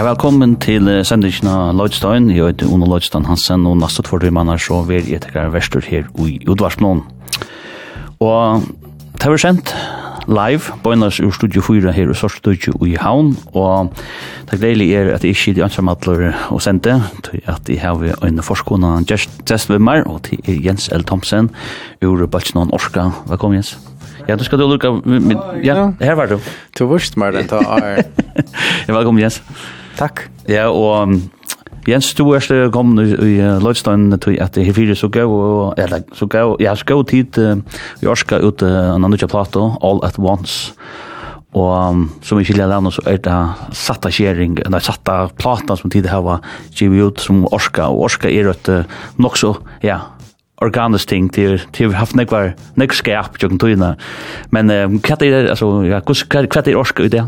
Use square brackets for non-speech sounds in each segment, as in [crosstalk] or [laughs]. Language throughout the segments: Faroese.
Ja, velkommen til uh, sendingen av Lloydstein. Jeg heter Ono Lloydstein Hansen, og neste tvor du mannar så vil jeg tekker verster her i Udvarsmån. Og det var sendt live, bøynas ur Studio 4 her i Sorsstudio i Havn, og det gledelig er at jeg ikke er de ansamadler å sende, til at jeg har en forskona gest ved meg, og til er Jens L. Thomsen ur Balsnån Orska. Velkommen, Jens. Ja, du skal du lukka... Ja, her var du. Du vurst meg den ta. [laughs] Ja, velkommen, Jens. Jens. Takk. Ja, og Jens, du er stedet kommet i, i Lødstein til at det er fire så gav, og, eller så gav, ja, så gav tid vi orska ut en annen plato, All at Once. Og som vi skiljer landet så er det satta kjering, nei, satta platan som tid hava givet ut som orska, og orska er et nok så, ja, organisk ting til til vi haft nekvar nek skap jokken tøyna. Men uh, kvat er altså ja, kvat er orska ut det.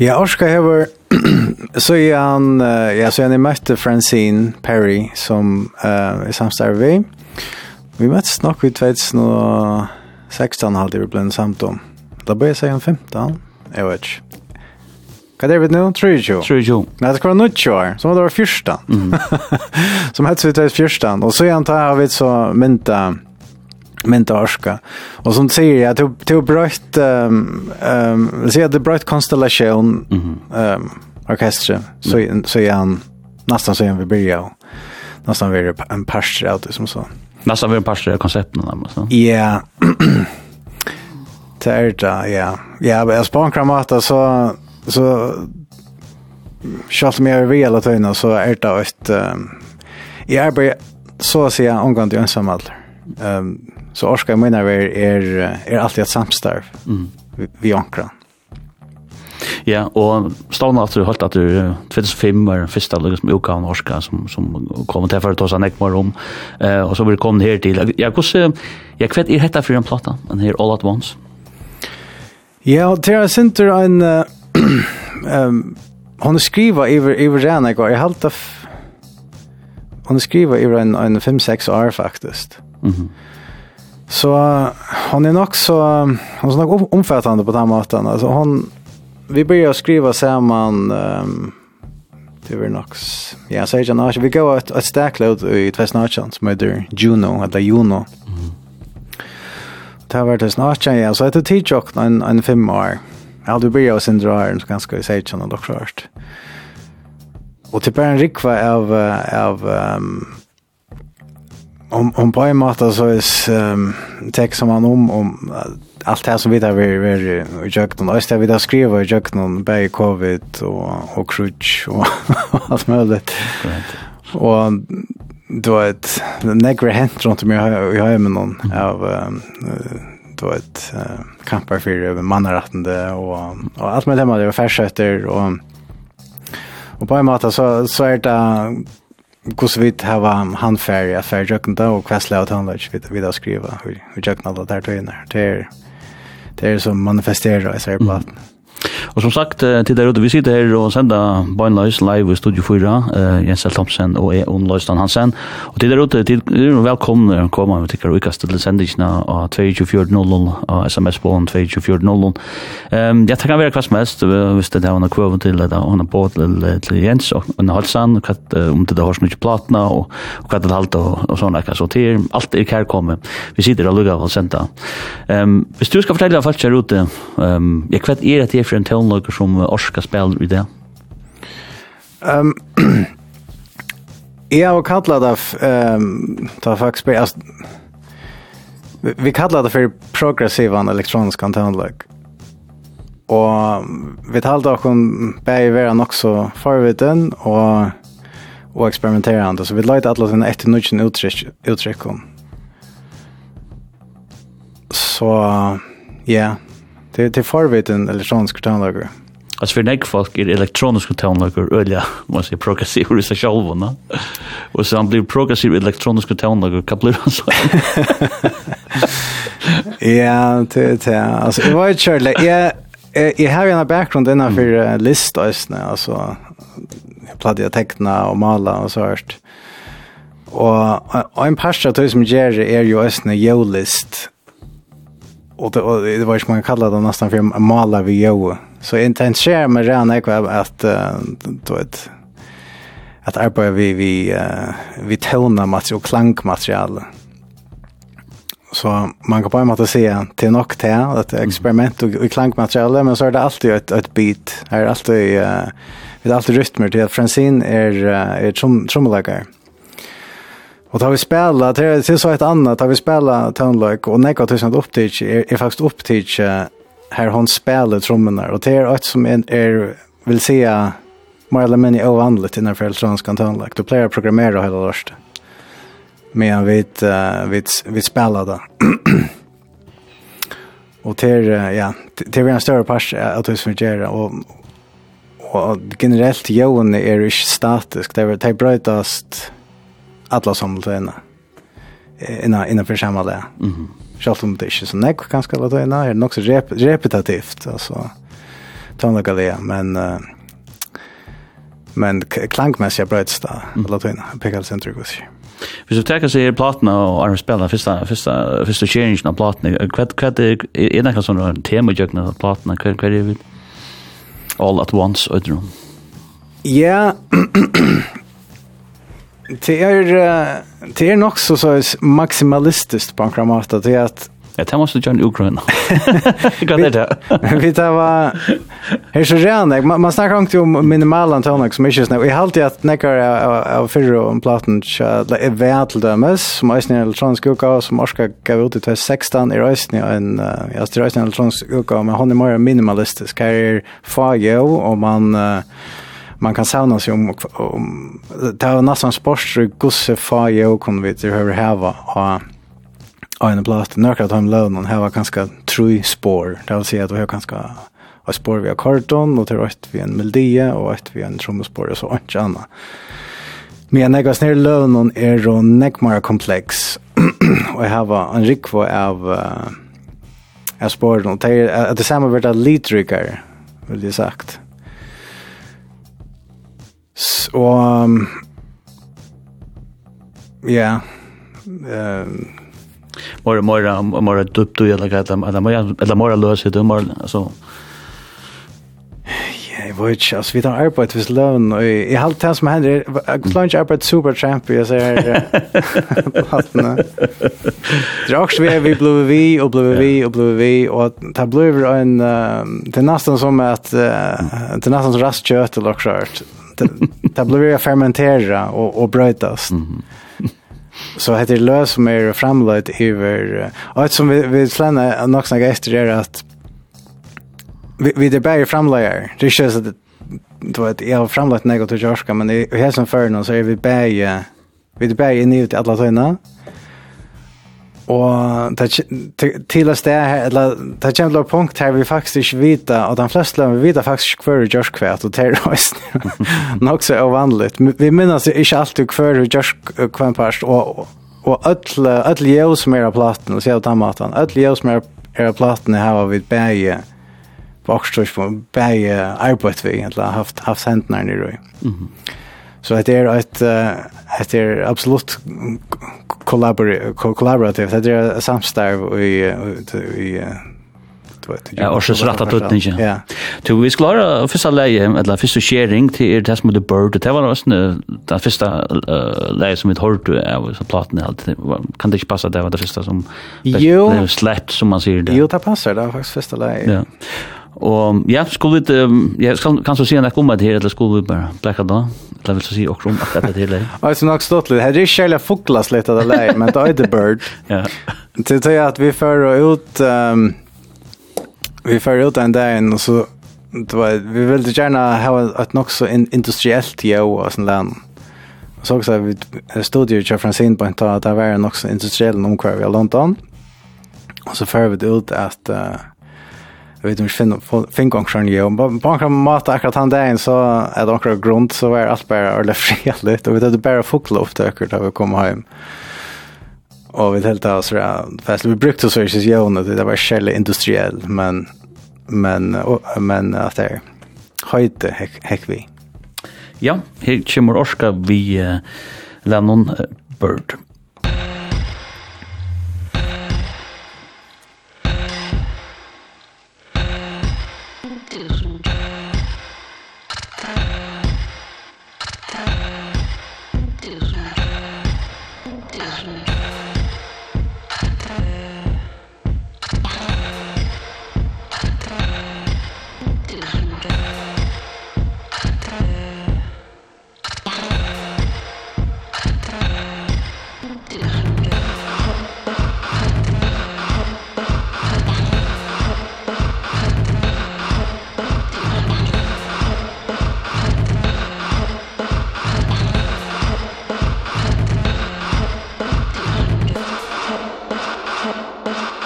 Ja, orska hever [clears throat] så är han ja så jag mötte Francine Perry som eh uh, är samstarv vi. Vi möttes nog vid 2016 hade vi bland samtal. Då började jag säga 15. Jag vet inte. Vad är det nu? Trujo. Trujo. Nei, det var nødt år, [laughs] som det var fyrsta. Mm. som hette vi til fyrsta. Og så är han tar jag vet så mynta mynta orska. Og som du säger jag tog tog bröt ehm ehm så jag det bröt konstellation ehm um, orkester så så er han nästan så er han vi börja nästan vi en parstre av det som så. Nästan vi en pastor koncepten där så. Ja. [clears throat] det er det, ja. Ja, men jag spår kramata så så Schalt er vi alle tøyna, så er det et... Um, jeg er bare, så å si, omgående til ensamhet. Um, Så Orska menar vi är, är alltid ett samstarv mm. vid ankran. Ja, och stående at du holdt att du 2005 var den första liksom utgåvan norska som, som kom till för att ta sig nekmar om. Eh, och så vi kom her till. Jag, hvordan, jag hva er detta for en plata, den her All At Once. Ja, och det är inte en... [clears throat] Uh, um, hon skriver över över Rena går. Jag helt hon skriver över en en 5 6 år faktisk. Mhm. Mm Så hon är nog så hon är nog omfattande på den måten. Alltså hon vi börjar skriva samman um, det var nog ja så jag när vi går att att stack load i Tvestnachan som heter Juno eller Juno. Det har varit snart ja så det tid jag en en fem år. Ja du börjar sen drar så ganska i sig och dock klart. Och till en rikva av av um, om om på en måte så är um, som man om om allt det här som vi där vi vi jökt och det vi där skriver jökt om bäj covid och och crutch och [laughs] allt möjligt. Och då ett negre hänt runt mig i har med någon av då ett kampar för över mannarättande och och allt med det man det var färsötter och Och på en måte så, så er det hvordan vi har handferdig affær jøkkende, og hva slags handler vi videre skriva skrive, og jøkkende alle der tøyene. Det er, det er som manifesterer i særplaten. Mm. Og som sagt til der ute vi sitter här och sända Beinleis live i Studio 4 uh, Jens L. Thompson og jeg, on Loistan Hansen Og til der ute til välkomna att komma och tycker vi kastar til sändningarna av 2400 og SMS på 2400. Um, ja, Ehm jag tackar väl kvast mest hvis det har en kurva till det har på til, til Jens og en Halsen, hva, att om det har snutt platene, og, og hva det er alt, og, og sånn, ikke? så til, allt är här kommer. Vi sitter og lukker og sender. Um, hvis du ska fortælla folk här ute um, jag kvätt er det for en tónlager som Orska spelar i det? [clears throat] Um, jeg har kallat det, um, ta faktisk, altså, vi, vi kallar det for progressiva elektronisk tónlag. Og vi talte okkur bæg vera nok så farviten og, og eksperimenterande, så vi løyte alle sine etter nødgjene uttrykk, uttrykken. Så, ja, yeah. Det är förveten elektronisk tonlager. Alltså för näck folk är elektronisk tonlager öliga man säger progressiv hur så själva Och så han blir progressiv elektronisk tonlager kaplar han så. [laughs] Ja, det det alltså det var ju jag jag har ju en bakgrund innan för listas alltså jag pladdade jag teckna och måla och så här. Och en pastor som ger är ju en jolist och det, och det var ju som man kallade det nästan för mala vi jo. Så intensiverar med rena ekvab att då ett att arbeta vi vi uh, vi tona material och klankmaterial. Så man kan på en måte se till nog till att experiment och, och klankmaterial men så är det alltid ett ett bit. Är alltid uh, det är alltid rytmer till att Francine är är som som. Mm Och tar vi spela, det är så ett annat, tar vi spela Townlike och nekar tusen upp till är, är faktiskt upp till här hon spelar trummorna och det är ett som är, är vill säga mer eller mindre ovanligt i den här föräldranskan Townlike. Då plejer jag programmera hela lörst. Men vi, uh, vi, vi spelar det. [clears throat] och det är, ja, det är en större part att vi fungerar och och generellt joen är ju statisk. Det är det brötast alla samtalene innan, för samma det. Mhm. -hmm. Självt om det är inte så nekv låta latina, är nog så rep repetitivt, alltså tonlagalea, men uh, men klangmässiga bröts där, låta latina, pekar centrum går sig. Vi så tar sig platna och Arne spela första första första change på platna. Kvad kvad är några såna tema jag na platna. Kvad kvad all at once och. Ja. [clears throat] det är det är nog så så maximalistiskt på en kramata [laughs] det är att Ja, det måste John Ukraina. Kan det. Vi tar va Här så gärna man, man snackar inte om minimala antal som inte Vi har alltid att näkar av förra om plattan är värt till dömes som är snäll elektronisk uka som orska gav ut till 16 i rösten en jag styr rösten elektronisk uka men hon är mer minimalistisk. Här är fagio och man uh, man kan sauna sig om, om det är nästan sportstry gosse faje och kon vi hur vi hava och och en plats nörkar att han lön och hava ganska true spår. Det vill säga att vi har ganska har spår vi har karton och till rätt vi en melodi och ett vi en trommespår och så och annat. Men jag går snär lön och är då neckmar komplex [clears throat] och jag har en rikvo av uh, av spår och det är det samma vart litrikar vill jag sagt. Og um, ja, Ehm mora mora mora dupp du eller gata eller mora eller mora lösa det mora alltså Ja, jeg vet ikke, altså vi tar arbeid hvis løn, og jeg har alt det som hender, jeg har ikke arbeid super tramp, jeg ser her. [laughs] Det er også vi, vi ble vi, og ble vi, og ble vi, og det blir en, det er nesten som at, det er nesten som rastkjøt, eller også det blir fermentera och, och brötas. Mm. Så heter det lös som är framlagt över... Och ett som vi, vi slänar nog snacka gäster är att vi, vi det bär framlagar. Det känns att då att jag har framlagt något till Jorska, men det är som för någon så är vi bär vi det bär inne ut alla tøyna. Og til å sted her, eller det kommer til å punkt her vi faktisk ikke vet, og de fleste land vi vet faktisk ikke hver gjørs og det er også [laughs] nok så uvanlig. Vi minnes ikke alltid hver gjørs kvæt parst, og, og alle, alle jeg som er av platen, og sier av den maten, alle jeg som er, er av platen her har vi bæge, på Oxford, bæge arbeid vi, har haft, haft hendene nere i. Mm -hmm. Så det är ett det er absolutt kollaborativt. Det er samstarv i i Ja, och så rätta tutningen. Ja. Du vi skulle första läge eller första sharing till er test med the bird. Det var nästan det första läge som vi hört av så platten helt. Kan det inte passa det var det första som Jo, släppt som man säger det. Jo, det passar det var faktiskt första läge. Ja. Og ja, skulle vi, ja, skal, kan du si noe om det her, eller skulle vi bare blekka da? Eller vil så si også om akkurat det her leir? Og [laughs] så nok stått litt, her er ikke heller fuklas litt av det lei, men det er det bird. [laughs] Ja. Til det at vi fører ut, um, vi fører ut en dag, og så, det var, vi vil gjerne ha et nok så industrielt jo, og sånn land. Og så også, vi studier til Francine på en tag, at det var nok så industriell omkvar vi har London. Og så fører vi ut at, uh, jag vet inte finn finn gång sjön ju men på kan mat akkurat han där så är det också grund så är allt bara eller fredligt och vi hade bara fågeloft där vi kom hem. Och vi helt alltså fast vi brukte så är det ju det var skälle industriell men men men att det höjde häck vi. Ja här kommer orska vi uh, Lennon Bird.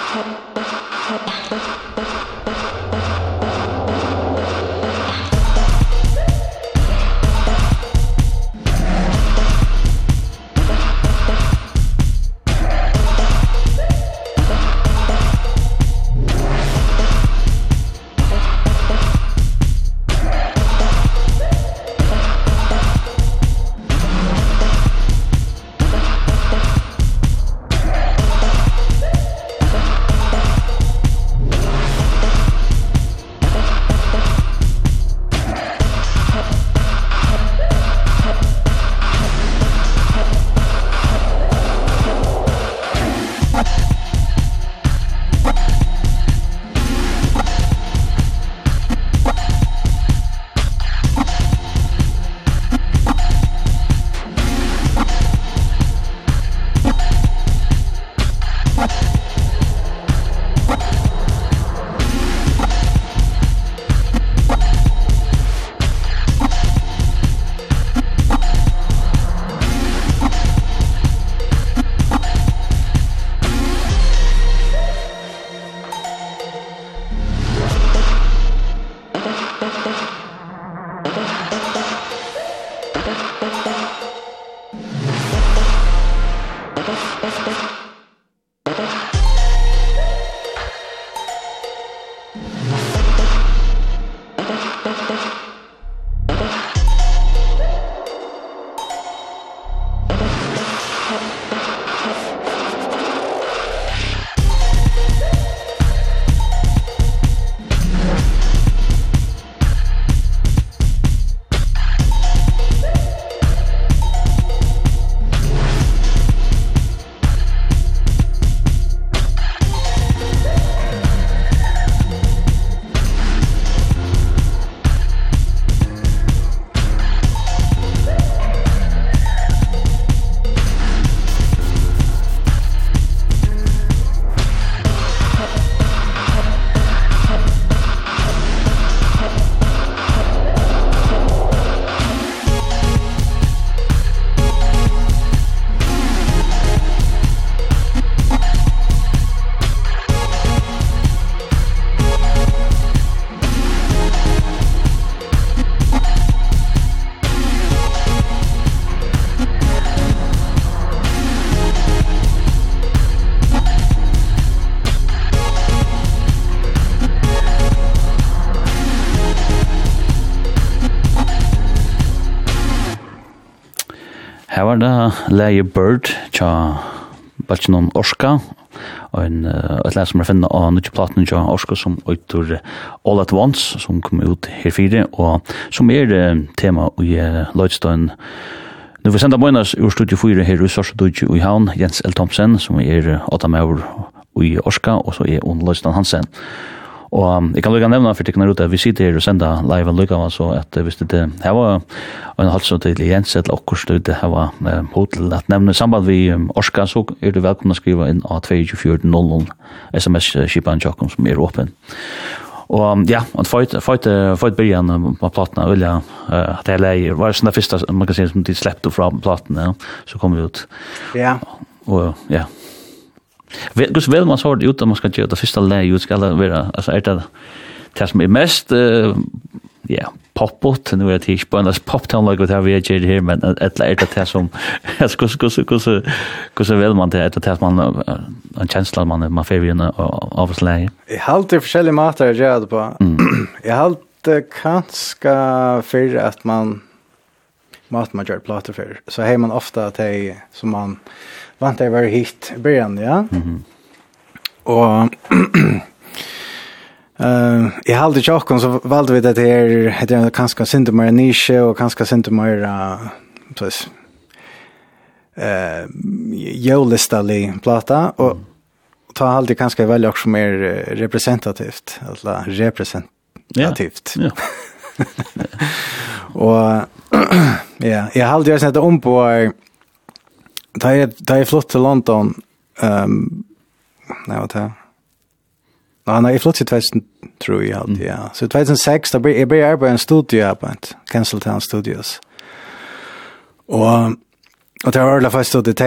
Thank you. med Leie Bird, tja Balchinon Orska, og en et lag som er finna av nødje platen tja Orska som utur All at Once, som kom ut her fire, og som er uh, tema i uh, Lloydstein Nu vi senda Bøynas ur Studio 4 her i Sorsodudji i Havn, Jens L. Thompson, som er 8 maur i Orska, og så er Ond Lloydstein Hansen. Og um, jeg kan lukka nevna for tikkene ruta, vi sitter her og senda live og lukka, så at hvis det her var en halvså til Jens eller okkurst ute, her var um, hotel at nevne samband vi um, Orska, så er du velkomna å skriva inn av 2400 sms-kipan Jakob som er åpen. Og ja, og fight fight fight byrjan på platna vilja at det leier var sånn det første man kan si som de slepte fra platna så kom vi ut. Ja. Og ja. Gus vel man sort ut om man ska göra det första läget ska det vara alltså är det det som är mest ja pop-up nu är det inte på en pop-town like vad vi har gjort här men att är det det som jag ska ska ska ska ska väl man det att man en känsla man man får ju av oss läge. Jag har alltid olika matar jag gör det på. [clears throat] Jag har alltid kanske för att man mat man gör plater för så har man ofta att det som man vant jeg var hit i början, ja. Mm -hmm. Og Uh, [clears throat] I halde tjokken så valde vi det her, det er kanskje sinte mer nisje, og kanskje sinte mer, uh, sås, uh, jølistalig plata, og ta halde kanskje veldig også mer representativt, eller representativt. Ja, ja. [laughs] og, [clears throat] ja, jeg halde jo sånn om på, Da jeg, da jeg flott til London, um, nei, hva det Nei, nei, jeg flott til 2000, tror jeg alltid, ja. Så 2006, da ble jeg ble arbeid en på et Town Studios. Og, og det var veldig fast at det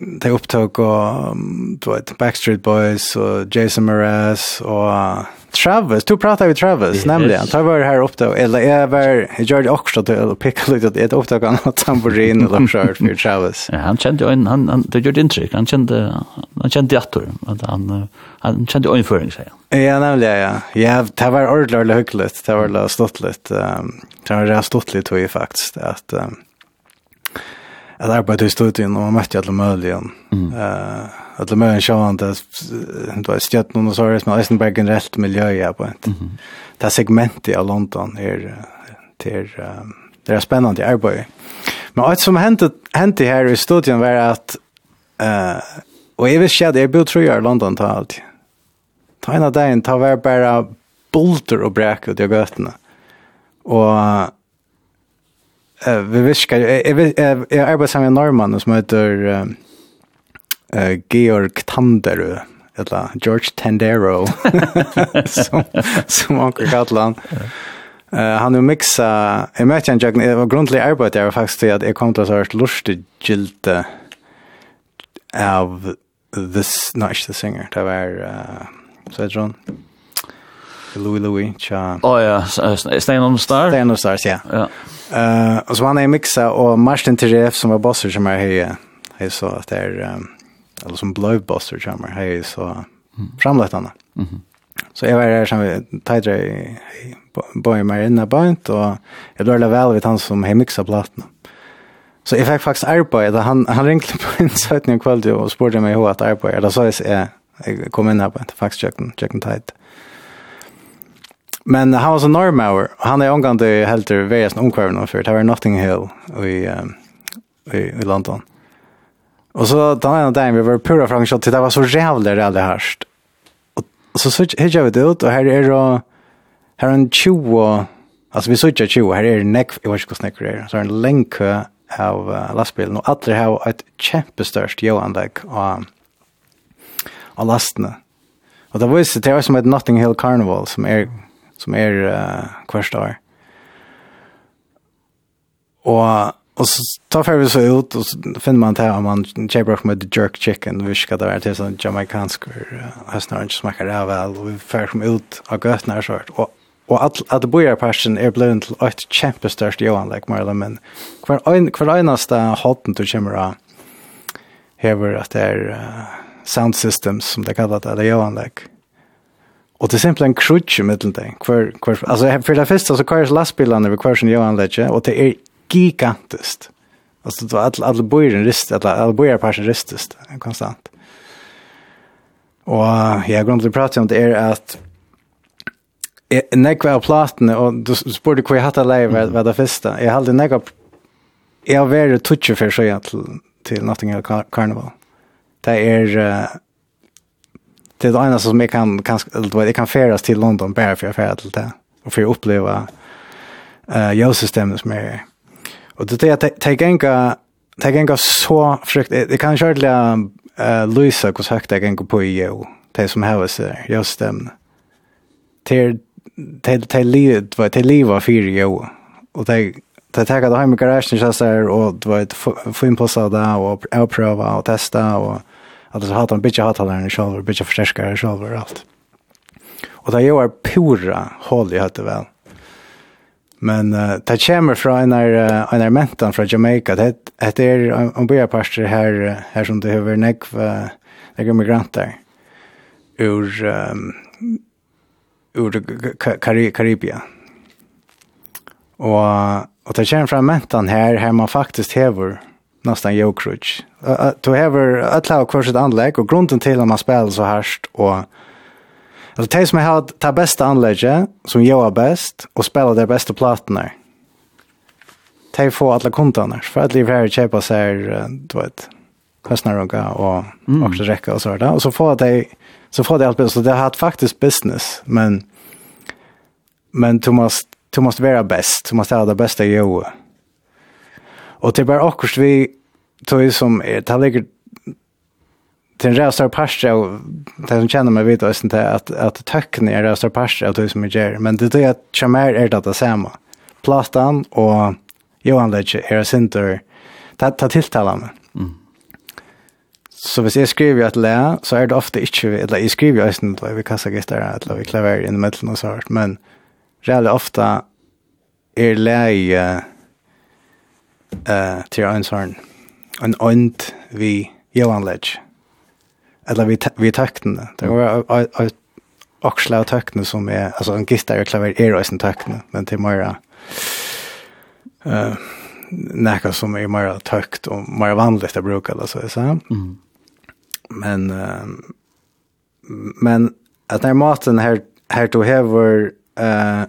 de upptog och du vet Backstreet Boys och Jason Mraz och Travis. Du pratade med Travis yes. nämligen. Jag var här uppe eller jag var jag gjorde också till att picka lite ett upptag av något tamburin eller skört för Travis. Ja, han kände ju en han han det gjorde intryck. Han kände han kände att han han kände ungefär så här. Ja, nämligen ja. Ja, det var ordentligt hyggligt. Det var lite stått lite. Det var rätt stått lite faktiskt att um, att arbeta i studion och man mötte alla möjliga. Mm. Uh, alla möjliga sjövande, då är stjötnum och sådär, men Eisenberg är en rätt miljö jag på ett. Mm. Det här segmentet av London är, till, um, det är spännande arbete. Men allt som hände, hände här i studion var att uh, och jag visste att jag bodde tror jag i London ta allt. Ta en av dagen, ta var bara bulter och bräk ut i götterna. Och Eh vi viskar, jag jeg, arbetar med en norrmann som heter uh, Georg Tanderud, eller George Tandero, [laughs] som, som onkel kallar Eh Uh, han har mixat, jag mötte en jag, var grundlig arbete där faktiskt att jag kom till så här lustigt gilte av this, not The Singer, det var, uh, så heter till Louis Louis. Tja. Oh ja, Stein on the Star. Stein on the Stars, ja. Ja. Eh, och så var han mixa och Martin Teref som var bosser som är här. Hej så att det är eller som blev bosser som är här så framlagt han. Mhm. Så jag var där som tidigare i Boy Marina Bant och jag lärde väl vid han som hemmixa plattan. Så jag fick faktiskt arbete. Han, han ringde [laughs] på en sötning kväll och spurgade mig hur att arbeta. Då så jag, jag kom in här på en faxköken, köken tajt. Mm. Men han var så normauer, og Han är omgående helt ur VS omkvarven för det var Notting Hill i, um, i, i London. Og så den ena dagen vi var pura framgångsrikt til det var så rævlig rævlig hørst. Og, og så hittar vi det ut og her er det här är en 20 altså vi sitter 20 her er det jeg vet ikke vad snäcker er. Så er en lenke av uh, lastbilen og alle har et kjempestørst joanlegg av, av lastene. Og det var ju det var som et Notting Hill Carnival som er som er uh, kvarst år. Og, og så tar vi så ut, og så finner man til om man kjøper opp med jerk chicken, vi skal det være til sånn jamaikansk, og ikke smaker det vel, og vi fører dem ut av gøtene og sånt. Og Og at, at det bor personen er blevet til et kjempestørst joanlegg, Marla, men hver, ein, hver eneste hånden du kommer av hever at det er uh, sound systems, som det kallar det, det er joanlegg. Och det är simpelt en krutsch i mittlen där. Kvar, kvar, alltså för det första så kvar lastbilarna vid kvarsen Johan Ledge och det är gigantiskt. Alltså det var alla alla bojer rist alla alla bojer passer ristest konstant. Och jag grundligt prata om det är att nekva av platene, og du spurte hvor jeg hatt av leie hva det første. Jeg hadde nekva, jeg har vært tutsi for søya til, til Hill Carnival. Det er, uh, det är det ena som jag kan, kan, jag kan färdas till London bara för jag färdas till det. Och för att uppleva uh, ljussystemet som är. Och det är att det är ganska det gänga så frukt det kan själva eh Luisa kus högt det gänga på ju det som här så just dem till till till livet vad till liv var för ju och det det tackade hem i garagen så här och det var få in på så där och prova och testa och Alltså hade han bitch hade han själv bitte förstärkare själv och allt. Och det är pura håll i hade väl. Men uh, det kommer fra en av uh, mentan fra Jamaica. Det, det er en byarparster her, her som det høver nekv, uh, nekv migranter ur, um, ur Kar Karibia. Og, og det kommer fra mentan her, her man faktisk hever nästan jokruts du hever alla och kvar anlägg och grunden til at man spelar så härst och alltså det som har ta bästa anlägget som jag bäst och spela de bästa plattorna Ta får alla kontorna för att liv här i köpa sig du vet kostnader och och mm. också räcka och så där och så får det så får det allt bäst så det har faktiskt business men men du måste du måste vara bäst du måste ha det bästa jag och det bara också vi tog som är det ligger till en rävstar och det som känner mig vet jag inte att, att töcken är rävstar parster av tog som jag gör men det är att Chamär är det samma Platan och Johan Lech är sinter ta, ta tilltala mig mm. Så hvis jeg skriver et le, så er det ofte ikke, eller jeg skriver jo ikke noe vi kasser gitter, eller vi klaver inn i midten og så men reellig ofte er le i uh, uh, til. Mm en ånd vi jøvanlegg. Eller vi, vi tøktene. Det var et aksle av tøktene som er, altså en gitar og klaver er også en tøktene, men til mer uh, nekka som er mer tøkt og mer vanlig å bruke, eller så jeg. Mm. Men, uh, men at den maten her, her du hever uh,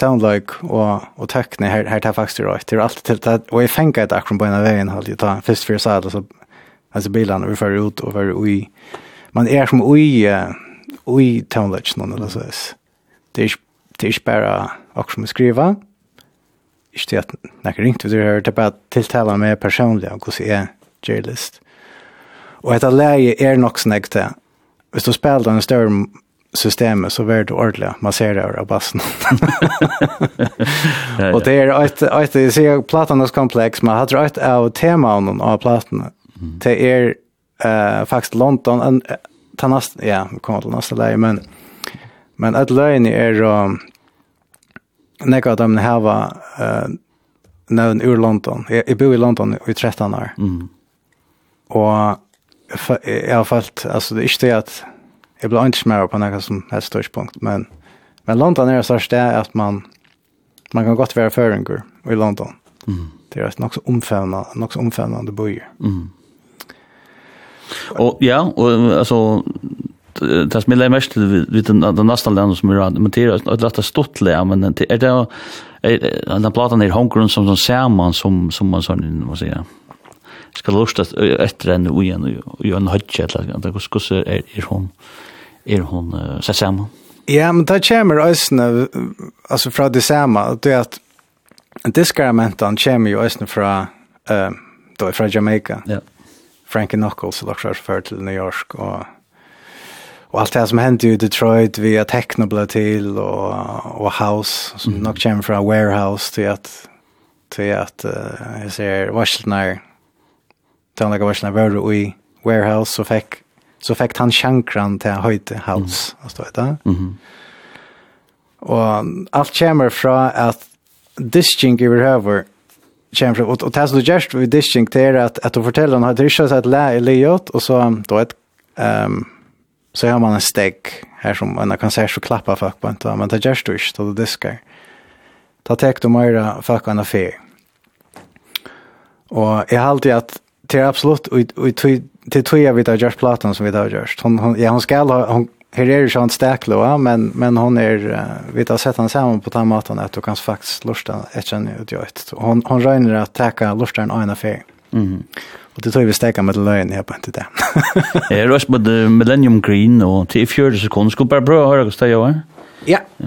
downlike og, og tekne her, her tar faktisk det Det er alltid til det, og jeg fengar et akron på en av veien, holdt jeg ta først for seg, så altså bilene, vi fører ut og fører ui. Man er som ui, ui downlike noen, eller så vis. Det er det er bara bare akkurat skriva, ikke til at nekker ringt vi det her, det er bare tiltala meg personlig, og hvordan jeg gjør list. Og etter leie er nok snakk hvis du spiller en større systemet så vart det ordentlig masserer av bassen. [laughs] och det er ett et jeg sier platanes komplex men har et av temaene av plattan. Det er uh, faktisk London, en, ta nästa ja, kommer till nästa läge men men att lägen är um, några av dem hava eh uh, någon ur London. Jag, jag bor i London i 13 år. Mm. Och jag har fallt alltså det är inte att jeg blev ikke mer på något som helst tidspunkt, men, men London är det at att man, man kan gott vara føringer i London. Mm. Det är så också nok så omfämnande bøyer. Mm. Och ja, og alltså det som är mest vid den nästa landet som er men det är ett og stort län men det är det er, den plattan er hongkong som som man som som man sån vad säger ska lusta efter en ojen och en hutch eller det skulle er, är hon er hon uh, seg sammen. Ja, men det kommer øsene, altså fra det samme, det er at diskaramentan kommer jo øsene fra, uh, då, fra Jamaica. Ja. Frankie Knuckles, og dere har til New York, og och allt det som hände i Detroit via techno blev till och och house som mm. nog kommer från warehouse till att till att uh, jag ser Washington där Don't like Washington Road i warehouse så fick så fick han chankran till höjt hals mm. alltså vet Mhm. Mm och allt kommer från att disking över över kommer från och tas du just vid dishing där att att fortälla han hade ryssat att lä Eliot och så då ett ehm så har man en steg her som man kan se så klappa folk på inte men det gjør du så du disker. Da tek du mer folk an affair. Och jag har alltid at det er absolutt, och och det tror jag vi har gjort plattan som vi har gjort. Hon, hon, ja, hon ska ha, hon, här är ju sånt stäklo, ja, men, men hon är, vi har sett han samman på den maten att du kan faktiskt lusta ett känn ut jag ett. Hon, hon röjner att täcka lusta en ena färg. Mm. Och det tror jag vi stäcker med lögn, här på inte det. [laughs] Jag röst med Millennium Green och till 40 sekunder. Ska bara bra höra vad det gör? Ja. ja.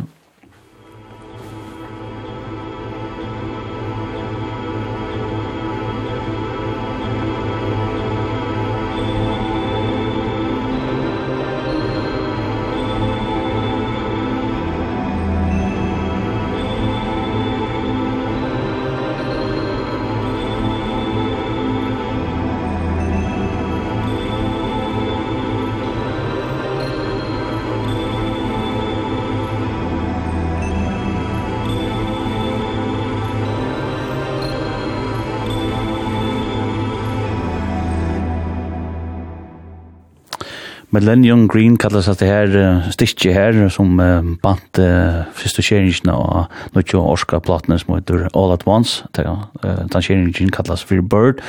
Millennium Green kallas at det her uh, stikki her som uh, bant uh, fyrstu kjeringen og nukki og orska platene som heter All At Once. Uh, den kjeringen kallas Free Bird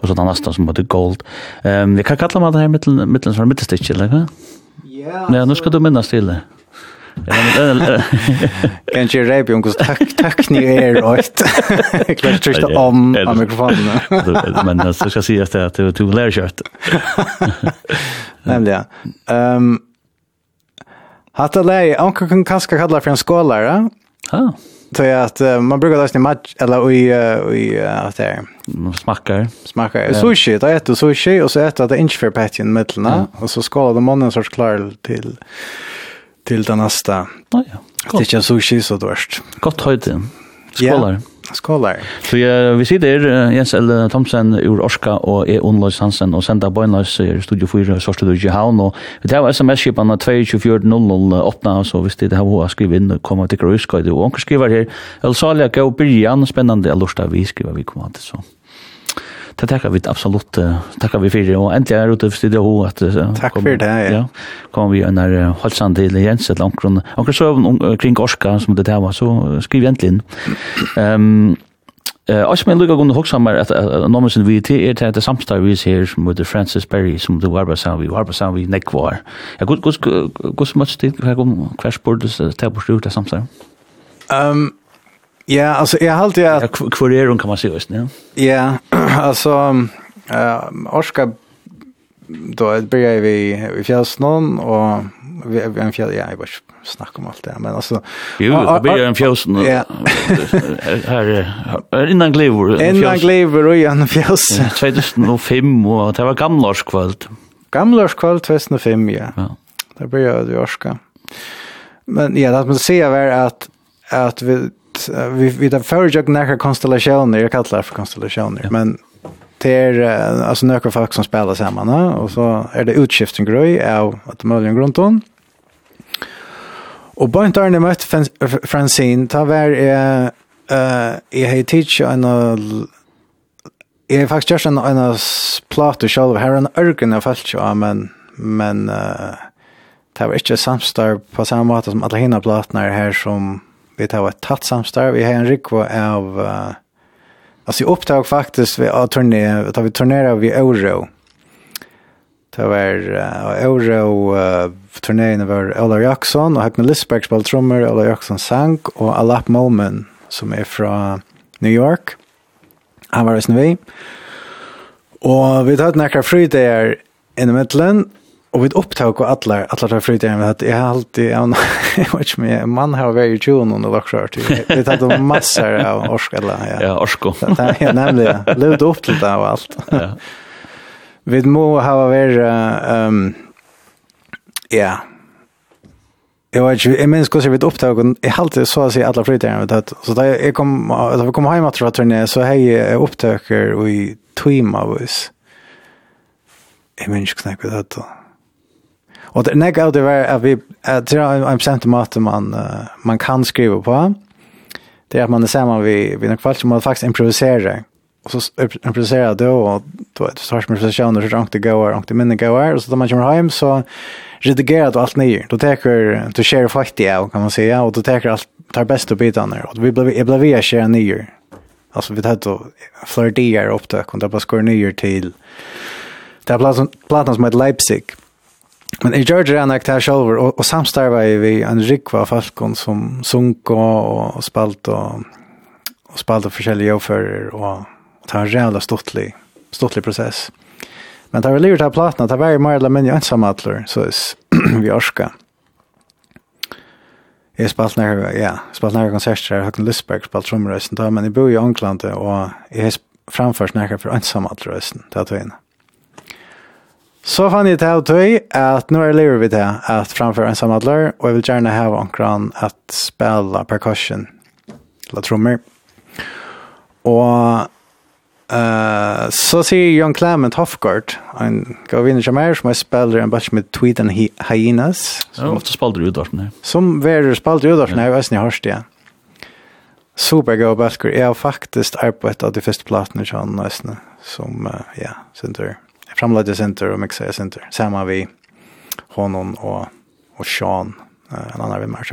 og så den nasta som heter Gold. Um, Vi kan kalla man det her mittlen som er mittelstikki eller hva? Ja, nu skal du minnas til. det [laughs] Kan ju rape om kost tack tack ni är rätt. Klart tryckt om av mikrofonen. [laughs] Men det ska sägas att det är två lärkört. Nämligen. Ehm Hatta lei, anka kan kaska kalla for en skålare. Ja. Så att man brukar läsa i match eller i i att det smakar. Smakar. Sushi, det äter sushi och så äter det inch för patchen ja. och så skålar de mannen sorts klar till til den neste. Ja, ja. Det er ikke så shit så dårst. Godt høyde. Skålar. Yeah. Skålar. Så ja, vi sitter Jens L. Thomsen ur Orska og E. Onløs Hansen og Senda Bøgnløs i Studio 4 Sørste du i Havn. Og vi tar sms-skipene 22408, så hvis det er hva skriver inn, kommer til Grøyskøyde. Og onker skriver her, El Salia, Elsalia og byrjan, spennende, jeg lurer vi skriver vi kommer til sånn det tackar vi absolut tackar vi för det och äntligen är ute för studio ho att tack för det ja kommer vi en halsan till Jens ett långt runt och så kring Oskar som det där var så skriv äntligen ehm Eh och men lukar kunde hugsa mer att namnet sin VT är det det samstar vi ser som med Francis Berry som du var bara så vi var bara så vi neck var. Ja gud gud gud så mycket tid jag kom crash board det tabellstort det samstar. Ehm Ja, alltså jag har alltid att ja, kvar är hon kan man se just nu. Ja, alltså [clears throat] eh Oskar då börjar vi vi fjällsnön och vi en fjäll ja, jag bara snackar om allt det men alltså Jo, det blir en fjällsnön. Ja. [laughs] Här är innan Glever. Innan Glever och en fjälls. 2005 och det var gamlarskvöld. Gamlarskvöld 2005, ja. Ja. Det började vi Oskar. Men ja, det man ser är att att vi uh, vi vi den förra näka konstellationer, jag kallar det för konstellationer, ja. men det är uh, alltså några folk som spelar samman och så är det utskiften grej av att möjligen grundton. Och bara inte när mött Francine ta var är eh jag hej teach en Jeg har faktisk gjort en en plate selv, her er en örken av allt jo, men men uh, det var ikke samstar på samme måte som alla hinna platnar här som vi tar et tatt samstarv. Vi har en rikva av... Uh, altså, jeg opptak faktisk ved å turné, da vi turnerer vi Euro. Det var uh, Euro uh, turnén var Ola Jackson og Hagne Lisberg spalt trommer, Ola Jackson sang og Alap Momen som er fra New York. Han var resten vi. Og vi tar några fri där i mitten Och við upptag och alla alla där við jag eg haldi alltid jag vet inte mer man har varit tjun under lock short. Vi hade massor av orskala ja. Ja, orsko. [laughs] Ja, nämligen levde upp til det og alt. Ja. Vid må ha varit ehm ja. Eg vet inte, jag minns kanske vid og eg haldi alltid så att säga alla flyttar jag att så där jag kom att vi kom hem att tror turné så hej upptaker og i timmar vis. Jag minns knäckte det då. Och det nästa av det var att vi att jag är en procent mat man man kan skriva på. Det är att man är samman vi vi en kvart som man faktiskt improviserar. Och så improviserar då och då är det starkt med sessioner så långt det går, långt det minne går och så då man kommer hem så redigerar du allt ner. Då tar du share fight ja kan man säga och då tar allt tar bäst upp bitarna och vi blev jag blev jag share ner. Alltså vi tar då flirtier upp det kunde bara skor ner till. Det platsen platsen som heter Leipzig Men i Georgia är det här själv och, och samstarvar vi en rikva falkon som sunk och, och spalt och, och spalt och försäljare jobbförare och, och det var en jävla stortlig, stortlig process. Men det var livet av platna, det var ju mer eller mindre ensamma atler, så [clears throat] vi orska. Jeg spalt nær, ja, spalt nær konserter her, Høkken Lysberg spalt trommerøysen da, men jeg bor i Ånglandet, og jeg har framført nær for ensamma det er tøyene. Mm Så fann jeg til tøy at nå er lever vi til at framføre en samadler, og jeg vil gjerne ha omkran at spela percussion, eller trommer. Og uh, så sier John Clement Hofgaard, en gavinner som er, som er spiller en batch med Tweet and Hyenas. Som ofte spalder i udarten her. Som verer spalder i her, veisen i har Super Supergod Balker, jeg har faktisk arbeidet av de første platene i Kjønn, som, uh, ja, synes jeg framleide center og mixa center. Samma vi honom og, og Sean, en annan vi mer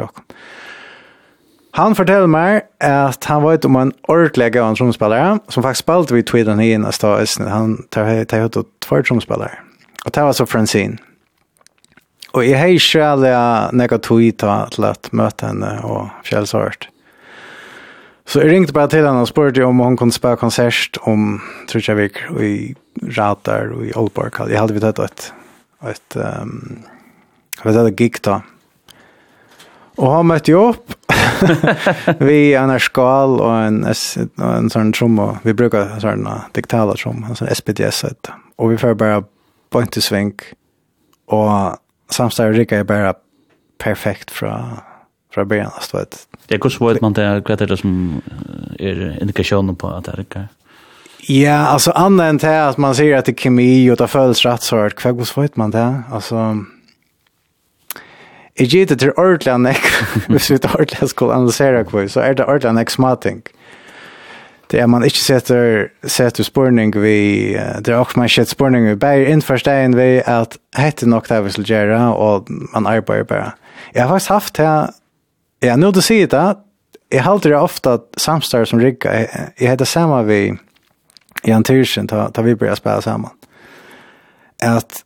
Han fortäller meg att han var om en ordentlig gav tromspillere, som faktiskt spelade vid Tweeden i en av Han tar høyt ut tvær tromspillere. Och det var så Francine. Och jeg har ikke alle några tweet till att henne och fjällsvart. Så jeg ringte bara till henne og spurte om hon kunne spela konsert om tror i ratar og i Aalborg. Jeg hadde vidt et, et, um, jeg et gig da. Og han møtte jo opp. vi er en skal og en, og en sånn trom, og vi bruker en sånn digitale trom, en sånn SPDS. Et. Og vi får bare point til sving, og samstår rikker jeg bare perfekt fra fra början. Det är kurs vad man det kvätter som är indikationen på att det är Ja, alltså annat än det att man ser att det är kemi och det följs rätt så här. Kvägg vad man det? Alltså... Jag ger det till ordentliga näck. [laughs] Hvis vi tar ordentliga skulle analysera kvar så är det ordentliga näck smating. Det är man inte sätter, sätter spårning vid... Det är också man sätter spårning vid berg. Inte stegen vid att hette nog det vi skulle göra och man arbetar bara. Jag har faktiskt haft det... Ja, nu du säger det. Jag har alltid ofta samstår som rigga. Jag heter samma vid Jan Tyrsen ta, ta vi började spela samman. Att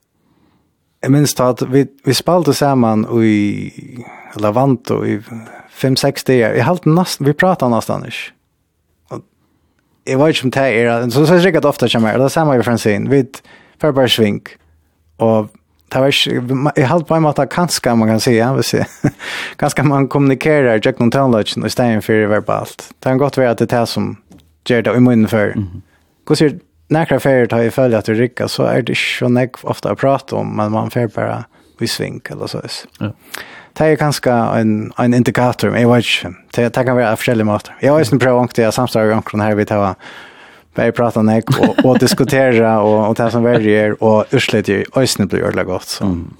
Jeg minns da at vi, vi spalte sammen i Lavanto i 5-6 dager. Jeg halte nesten, vi pratet nesten ikke. Og jeg var ikke som det er, så, det er sikkert ofte ofta kommer det er samme i Francine. Vi får bare svink. Og det var ikke, jeg halte på en måte kanskje, man kan si, säga, vi ser. [laughs] Kanskje man kommunikerar Jack Montanlöchen i stedet for verbalt. Det har godt være at det er det som gjør det i munnen før. Mm -hmm Hur sier näkra färger tar i följa att det rycka så är det så nek ofta att prata om men man färger bara i svink eller så. Ja. Det är ganska en, en indikator, men jag vet inte. Det, det kan vara forskjellige måter. Jag har ju en provat att jag samstarrar om den här vi tar vi pratar nek och, och diskutera och, och det som väljer och urslet ju ösnen blir ordentligt gott. Så. Mm.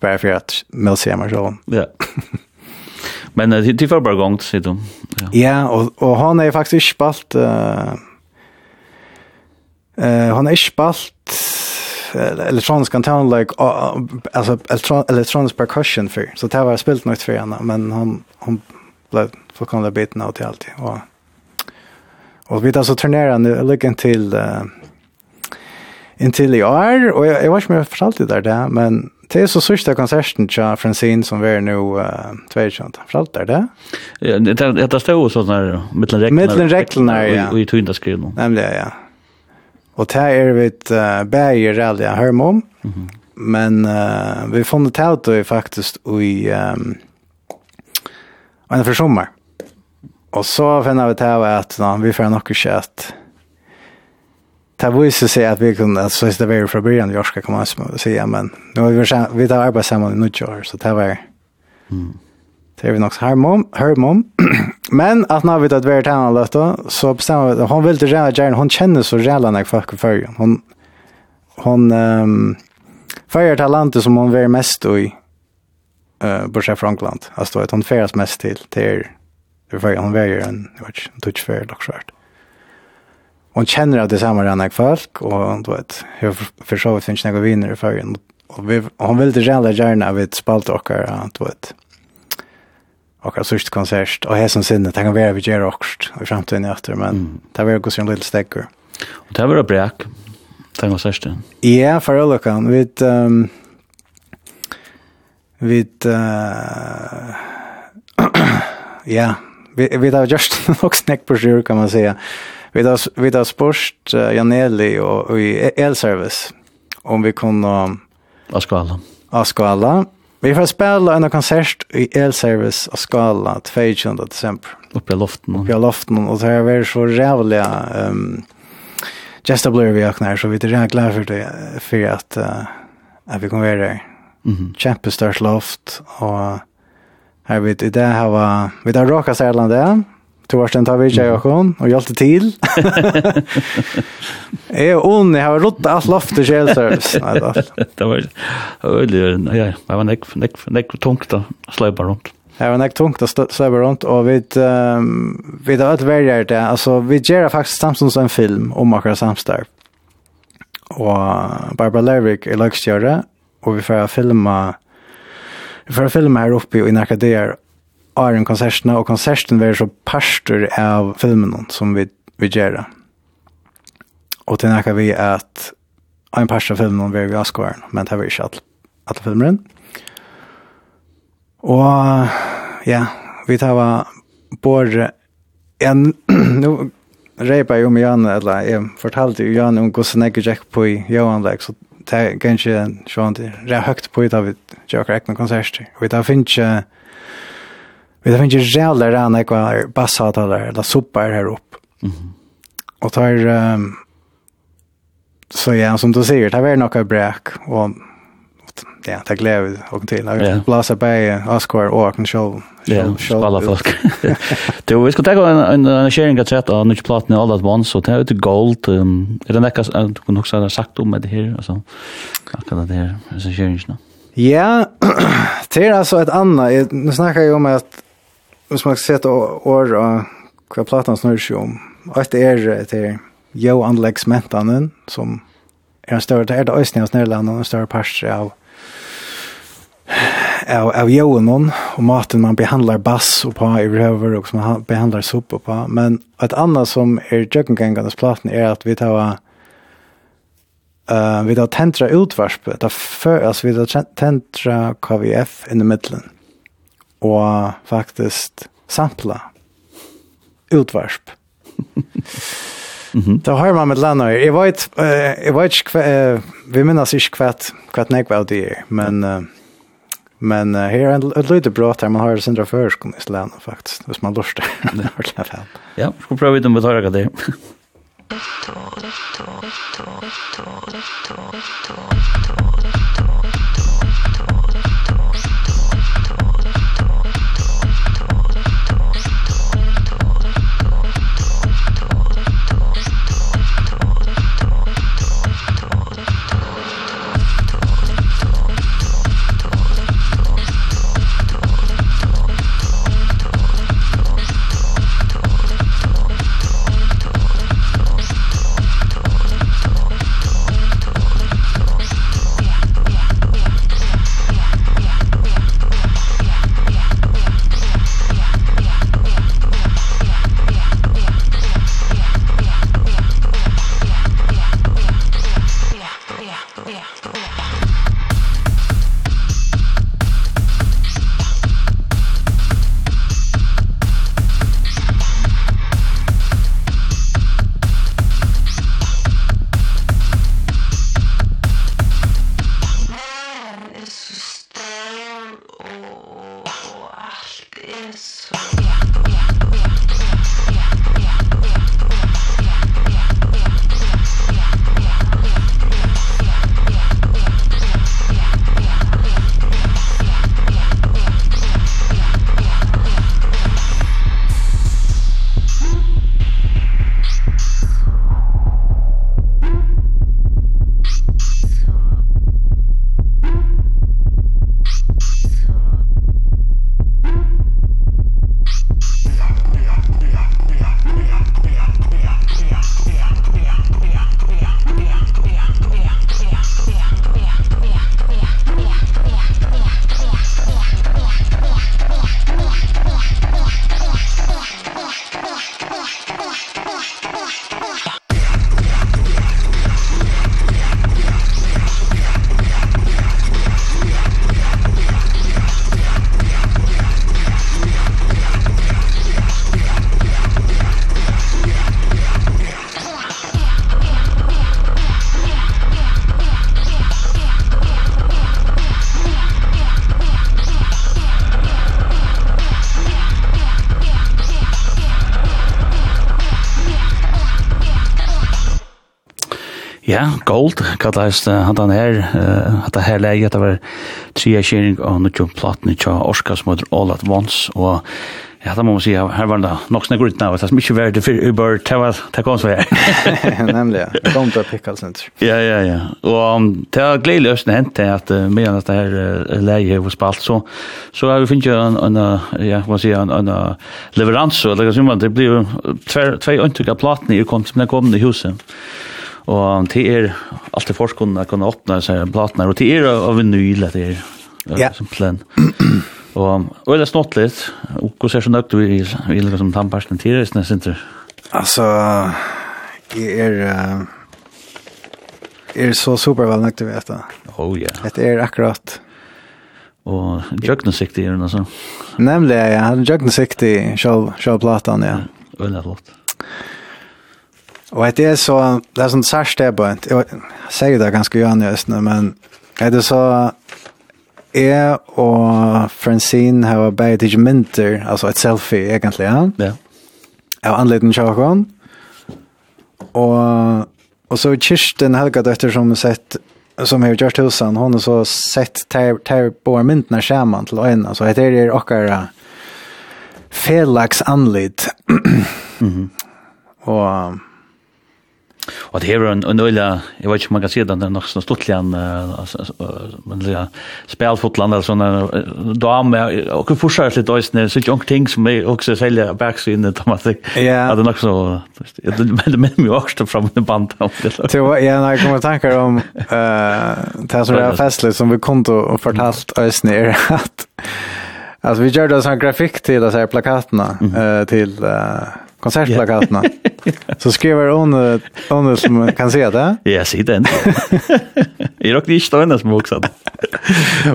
Bara för att med se mig så. Ja. Men det är bara gångt, sier du. Ja, og, og han er faktisk ikke spalt... Uh, Eh han är spalt elektronisk antenn town like alltså elektronisk percussion för så det var spelat något för henne men han han blev fullkomligt biten av till allt och och vi där så turnerar nu lyckan till uh, intill i år. Och jag, jag var inte med förstått det där det men det är så sista konserten tja Francine som vi är nu uh, för allt där det? Ja det det står så där mellan räknar mellan räknar ja och i tunna skrivna nämligen ja. Og det er vi et uh, bæger rally jeg hører om. Mm -hmm. Men uh, vi funnet ut det faktisk i um, en for sommer. Og så finner vi til at no, vi får nok ikke at det viser seg at vi kunne, at så det veldig fra begynnelsen, i Jorska kan man säga, men nu har vi, vi tar arbeid sammen i 90 år, så det var mm. Det är vi nog härmom, härmom. [clears throat] Men att när vi tar vart han löfte så bestämmer vi att hon vill inte rädda Jaren, hon känner så rädda när folk för Hon hon ehm um, talantet som hon vill mest i eh uh, bortsett från England. Alltså att hon färdas mest till till för hon väger en watch touch fair dock svart. Hon känner att det samma än jag folk och då vet hur för så vet finns några vinnare för och vi hon vill det gärna gärna vid spalt och att vet och akkurat sist konsert, og hesen sinne, det vi være vi gör också i framtiden efter men mm. det var också en liten stäcker. Och det var det bräck. det var sørst. Ja, för alla kan. Vi, um, vi, uh, ja, vi, vi har just [laughs] nog snack på sjur, kan man säga. Vi har, vi har sport uh, Janelli och i Elservice om vi kunde Um, Askala. Askala. Vi får spela en konsert i Elservice av Skala 22 december. Uppe i loften. Uppe i loften. og det har vært så rævlig. Um, Just a blur vi öknar så vi er redan glad for det. for at, uh, at vi kommer være där. Mm -hmm. Kjempestørst loft. og her vet i det har var... Vi har råkast Du var den tar vi jag och hon och hjälpte till. [laughs] Är ond, jag har rått allt loft till själ Det var öl ja, jag var näck näck näck tungt då släppa runt. Det var näck tungt att släppa runt och vi vi har allt värjare det. Alltså vi gör faktiskt Samsons en film om Akra Samstar. Och Barbara Lerwick är lagstjärna och vi får filma Vi får filma här uppe i Nacka är en konserterna och konserten var så pastor av filmen som vi vi gör. Och det näka vi att en pastor av filmen var vi askar men det var inte att att filmen. Och ja, vi tar var både en nu repa ju med Jan eller jag fortalte ju Jan om hur snägg Jack på Johan Lex så det kanske sånt rätt högt på utav av jag räknar. Vi tar finns Vi har finnes rævlig rann ekva bassavtaler, eller soppar her opp. Mm -hmm. Og tar, um, så ja, som du sier, det var noe bræk, og ja, det gleder vi til. Jeg blaser bare Askvar og Aken Sjolv. Ja, spalla folk. Du, [laughs] vi skal ta en, en arrangering av trett av nytt platen All At Once, og det er ute gold. Um, er det nekka, du kunne også ha sagt om det her, altså, akkurat det her, arrangeringen? Ja, [clears throat] det er altså et annet. Nu nå snakker jeg om at hvis man ser sette år og hva platan snur seg om, at det er til jo anleggsmentanen, som er en større, det er det øyne hos Nederland, en større parstri av av, av jonen og maten man behandlar bass og på i røver og som man behandlar sopp og på. Men et annet som er jøkkengengandes platen er at vi tar uh, vi tar tentra utvarsp, da før, altså vi tar tentra KVF i middelen og faktisk sampla utvarsp. Mm -hmm. Då har man med landet. Jag vet uh, jag vet kva, uh, vi minns inte kvart kvart nej vad det är, men uh, men uh, här är ett lite bra där man har sindra förs kom i landet faktiskt. Hvis man lustar. det har det fall. Ja, ska prova ut om vi tar det där. kalla hans han her, at det her leie, det var tria kjering av nutjum i tja Orska som heter All At Once, og ja, da må man si, her var det nok snakk ut av, det er mykje verdt for Uber, det var, det kom så her. [laughs] Nemlig, ja, kom til Pickle Center. Ja, ja, ja, og det var gledelig østen hent til at med at det her leie var spalt, så, så har vi finnet en, en, ja, hva si, en, en leverans, og det kan man, det blir jo tve, tve, av tve, i kom, som tve, tve, i huset. Og til er alltid forskerne kunne åpne seg platene, og til er av en vinyl, det er ja. som simpelthen. [clears throat] Og, og det er snått litt, og hvordan er så nøkt vi i, i liksom tannpersten til det, nesten ikke? Altså, jeg er, uh, er så supervel nødt til å vite. Oh, ja. Det er akkurat og jøgnesiktig er den altså. Nemlig, ja, jøgnesiktig, sjølv platan, ja. Veldig flott. Och det är så det är sånn særst det bara. Jag säger det ganska gjerne just nu men är er så är och Francine har bägge ikke mynter alltså et selfie egentligen. Ja. Av anledning til Jakob. Och och så Kirsten Helga døtter som sett som har gjort husen hon har så sett ter ter på mynterna skjermen til øynene, så det är det och Felix anled. Mhm. Och Og det er en øyla, jeg vet ikke om man kan si det, det er nok sånn stortlig en spelfotland, eller sånn dame, og hvor forskjell litt øyne, så ikke noen ting som jeg også selger backsiden, det er nok så, men det minner meg også fram i band. Ja, når jeg kommer tanker om det som er festlig, som vi kom til å fortalt øyne, er at Alltså vi gjorde en sån grafik till de här plakaterna mm. till uh, konsertplakaterna. [laughs] så skriver hon hon som kan se det. Ja, se den. [laughs] Jag rockade inte den som også.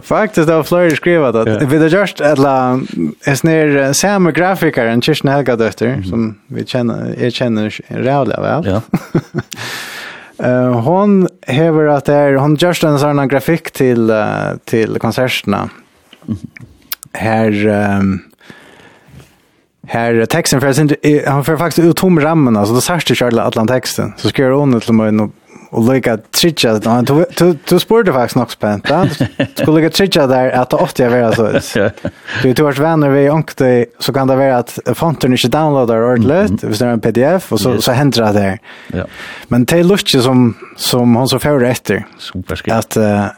Faktiskt har Flyer skrivit att yeah. vi det just alla är ner samma grafiker än Kirsten Helga dotter mm -hmm. som vi känner jag känner rävla väl. Ja. Uh, [laughs] hon häver att det er, hon just en sånn grafik till, uh, till konserterna. Mm -hmm. Här um, Här texten för sen han för faktiskt ut tom rammen alltså då särskilt Charlotte Atlant texten så ska jag ordna till mig och lägga tritcha då du du du sporde faktiskt nog spänt där [laughs] skulle lägga tritcha där att det ofta är så du du vars vänner vi onkte så kan det vara att fonten inte downloadar ordentligt hvis det är en pdf och så så händer det där ja. Men det lustar som som hon så för efter superskill att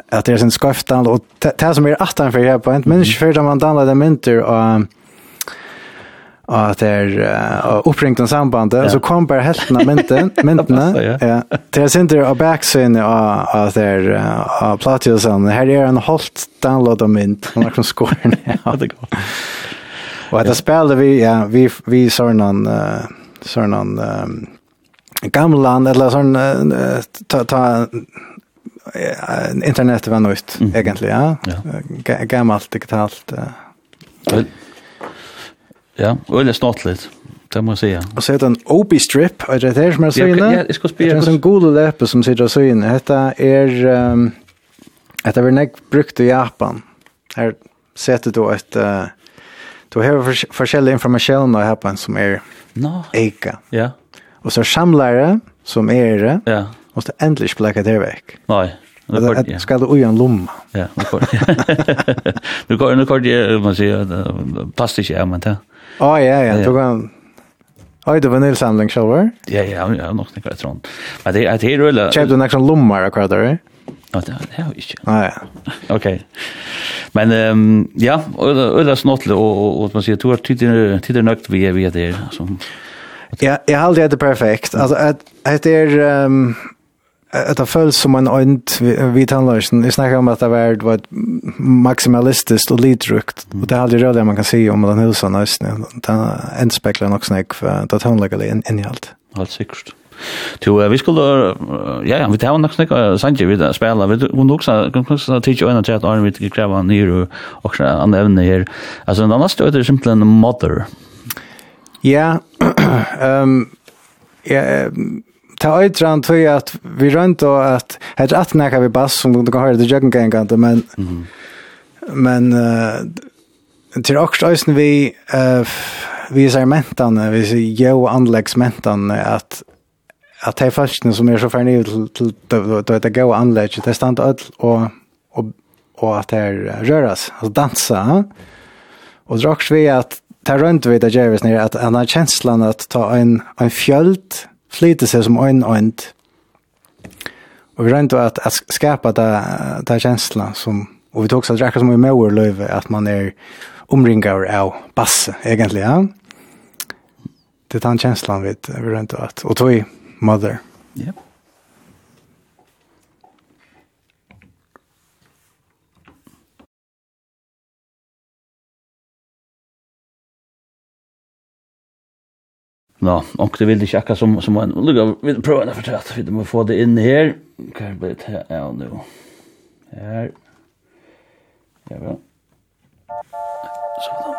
att det är sin skaft download och det som är attan för här på inte men för man downloadar mynter och och att det är uh, uppringt en samband ja. så kom bara hälften av mynten, [laughs] mynterna. ja. ja. Det är inte av backsyn och att det är av Platiusen. Här är en halt download av mynt. Man kan skåra ner. Ja, det går. Och att det spelade vi, ja, vi, vi sån någon, uh, sån någon um, gamlan eller sån uh, ta, ta uh, internet var nytt mm. egentligen ja, ja. gammalt digitalt uh. Ja, og det er snart litt. Det må jeg säga. Och så heter en OB-strip, är det här som jag säger? Ja, jeg skal spela. Det är en god läppe som sitter och säger. Detta är... Um, detta är nek brukt i Japan. Här sätter du ett... Uh, du har forskjellig information i Japan som är no. eika. Ja. Och så samlare som är det. Ja. Och så ändligen bläcka det väck. Nej. [laughs] Det ja. ska du en lomma. Ja, det går. Nu går det, man säger, passar inte, men det. Ja, ja, ja. Du kan... Oj, det var en samling shower. Ja, ja, ja, nog inte kvar Men det är det är rulla. Köpte en action lummar och kvar där. Ja, det har vi Ja, ja. Okej. Men ehm ja, eller eller snottle och och man säger tur tider tider nökt vi är vi det som Ja, jag har håller det perfekt. Alltså att det är ehm det føles som en øynt vi tannløsen. Jeg snakker om at det var, det var maximalistiskt og lidrukt. Mm. Og det er aldri rødlig man kan si om den husen nøysen. Det enspekler nok snakk for det tannløkelig inn i alt. Helt sikkert. Jo, vi skulle, ja, ja, vi tar nok snakk, Sanji, vi spela, vi kunne også, kan også tidsje øyne til at Arne vil kreve nyr og andre evne her. Altså, den andre støyder er simpelthen mother. Ja, um, [clears throat] ja, ta öjtran tror jag att vi rönt och att heter att näka vi bass som du kan höra det jögen gängande men mm. men uh, till också ösen vi uh, vi ser mentan vi ser jo anläggs mentan att att det är som är så för ut till, till, till, det till, gå det stannar att och, och, och att det röras alltså dansa och det vi att det runt vi det gör vi att en här känslan att ta en, en fjöld flyter seg som en øynt. Og vi rent at, at skapa det, det känslan som, og vi tog också att som i møver løyve, at man er omringar av basse egentligen. Ja? Det er den känslan vi, vi rent at, och tog mother. Yep. Nå, og det vil ikke akkurat som, som en... lukka, vi prøver å fortelle at vi må få det inn her. Hva er det her? Ja, nå. Her. Ja, bra. Sånn.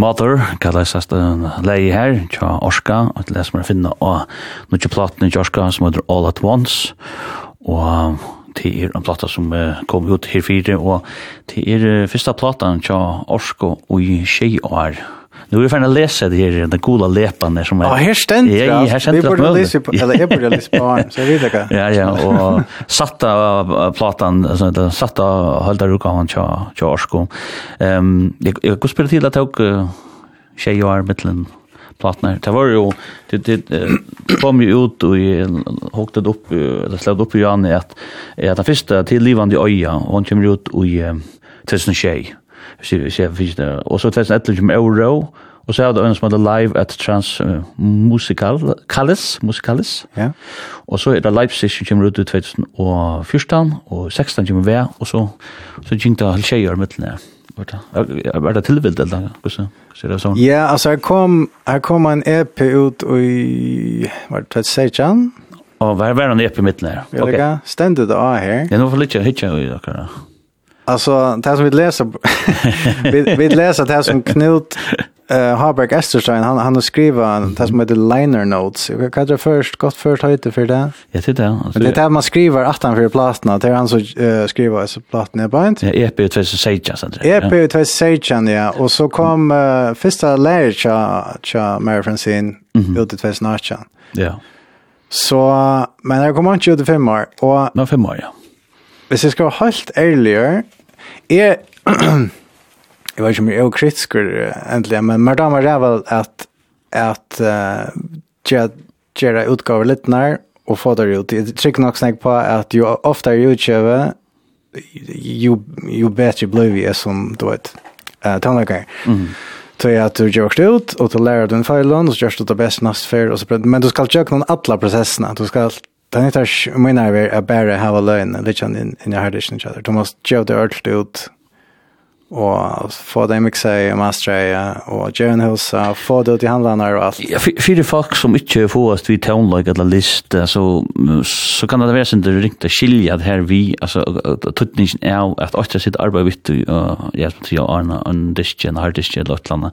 Mother, kallar sast en lei her, tja Orska, og til det som er finna av nukje platene i Orska som heter All at Once, og til er en plata som kom ut her fire, og til er fyrsta platan tja Orsko og i tjei år, Nu är vi fan att läsa det här, den gula lepan som är... Ja, här ständer det. Ja, här ständer det. Vi borde läsa på, eller jag borde läsa på [laughs] honom, så jag vet inte. Ja, ja, och satta platan, alltså, satta hölda rukavan till Orsko. Um, jag, jag spela till att jag tjej och arbetlen platnar. Det var ju det det kom ju ut och hokte upp eller slog upp i Janne att att den första till livande öja och hon kommer ut och tusen tjej hvis jeg finnes det. Og så 2011 med Euro, og så hadde en som hadde live at Trans uh, Musical, Kallis, Musicalis. Ja. Og så er det Live Session kommer ut i 2014, og 16 kommer vi, og så, så gikk det halv tjejer i midten her. Var det tilvild eller noe? Hvordan Ja, altså, jeg kom, jeg kom en EP ut i, var det 2016? Og hva var det en EP i midten her? Ja, det stendet av her. Det er noe for litt hitje i dere. Alltså det som vi läser [laughs] vi, vi läser det här som Knut uh, Harberg Esterstein han han har skrivit det som heter liner notes. Jag kan det först gott först höjde för det. Ja det där. Men det där man skriver att han för plattorna det är han som uh, skriver så plattorna är bänt. Ja, EP 2016 sen. EP 2016 ja och så kom uh, första läget tja Mary Francine mm -hmm. ut i 2018. Ja. Så men jag kommer inte ut i fem år och Men fem år ja hvis jeg skal være helt ærlig, jeg, [clears throat] jeg vet ikke om jeg er kritisk endelig, men mer damer er vel at, at uh, gjøre utgaver litt nær og få det ut. Jeg trykker nok snakk på at jo ofte er utgjøve, jo, jo bedre blir vi som, du vet, uh, tannleggere. Mm. Så att du gör det ut, och du lär dig en feilen, och så gjør du det bäst nästa før, og så men du ska gjøre någon alla processerna. Du ska Den är tars mina är att bara ha lögn lite in in your hardest each other. Thomas Joe det Earth ut, og få dem att säga og gjøre en Joan og få det ut i handlene og alt. Ja, för folk som ikke får oss vid townlike eller list så så kan det være sin det ringte skilja det her vi altså, tøtningen er at åtta sitt arbete vitt ja till Arna och en är en harddisk, eller et eller annet.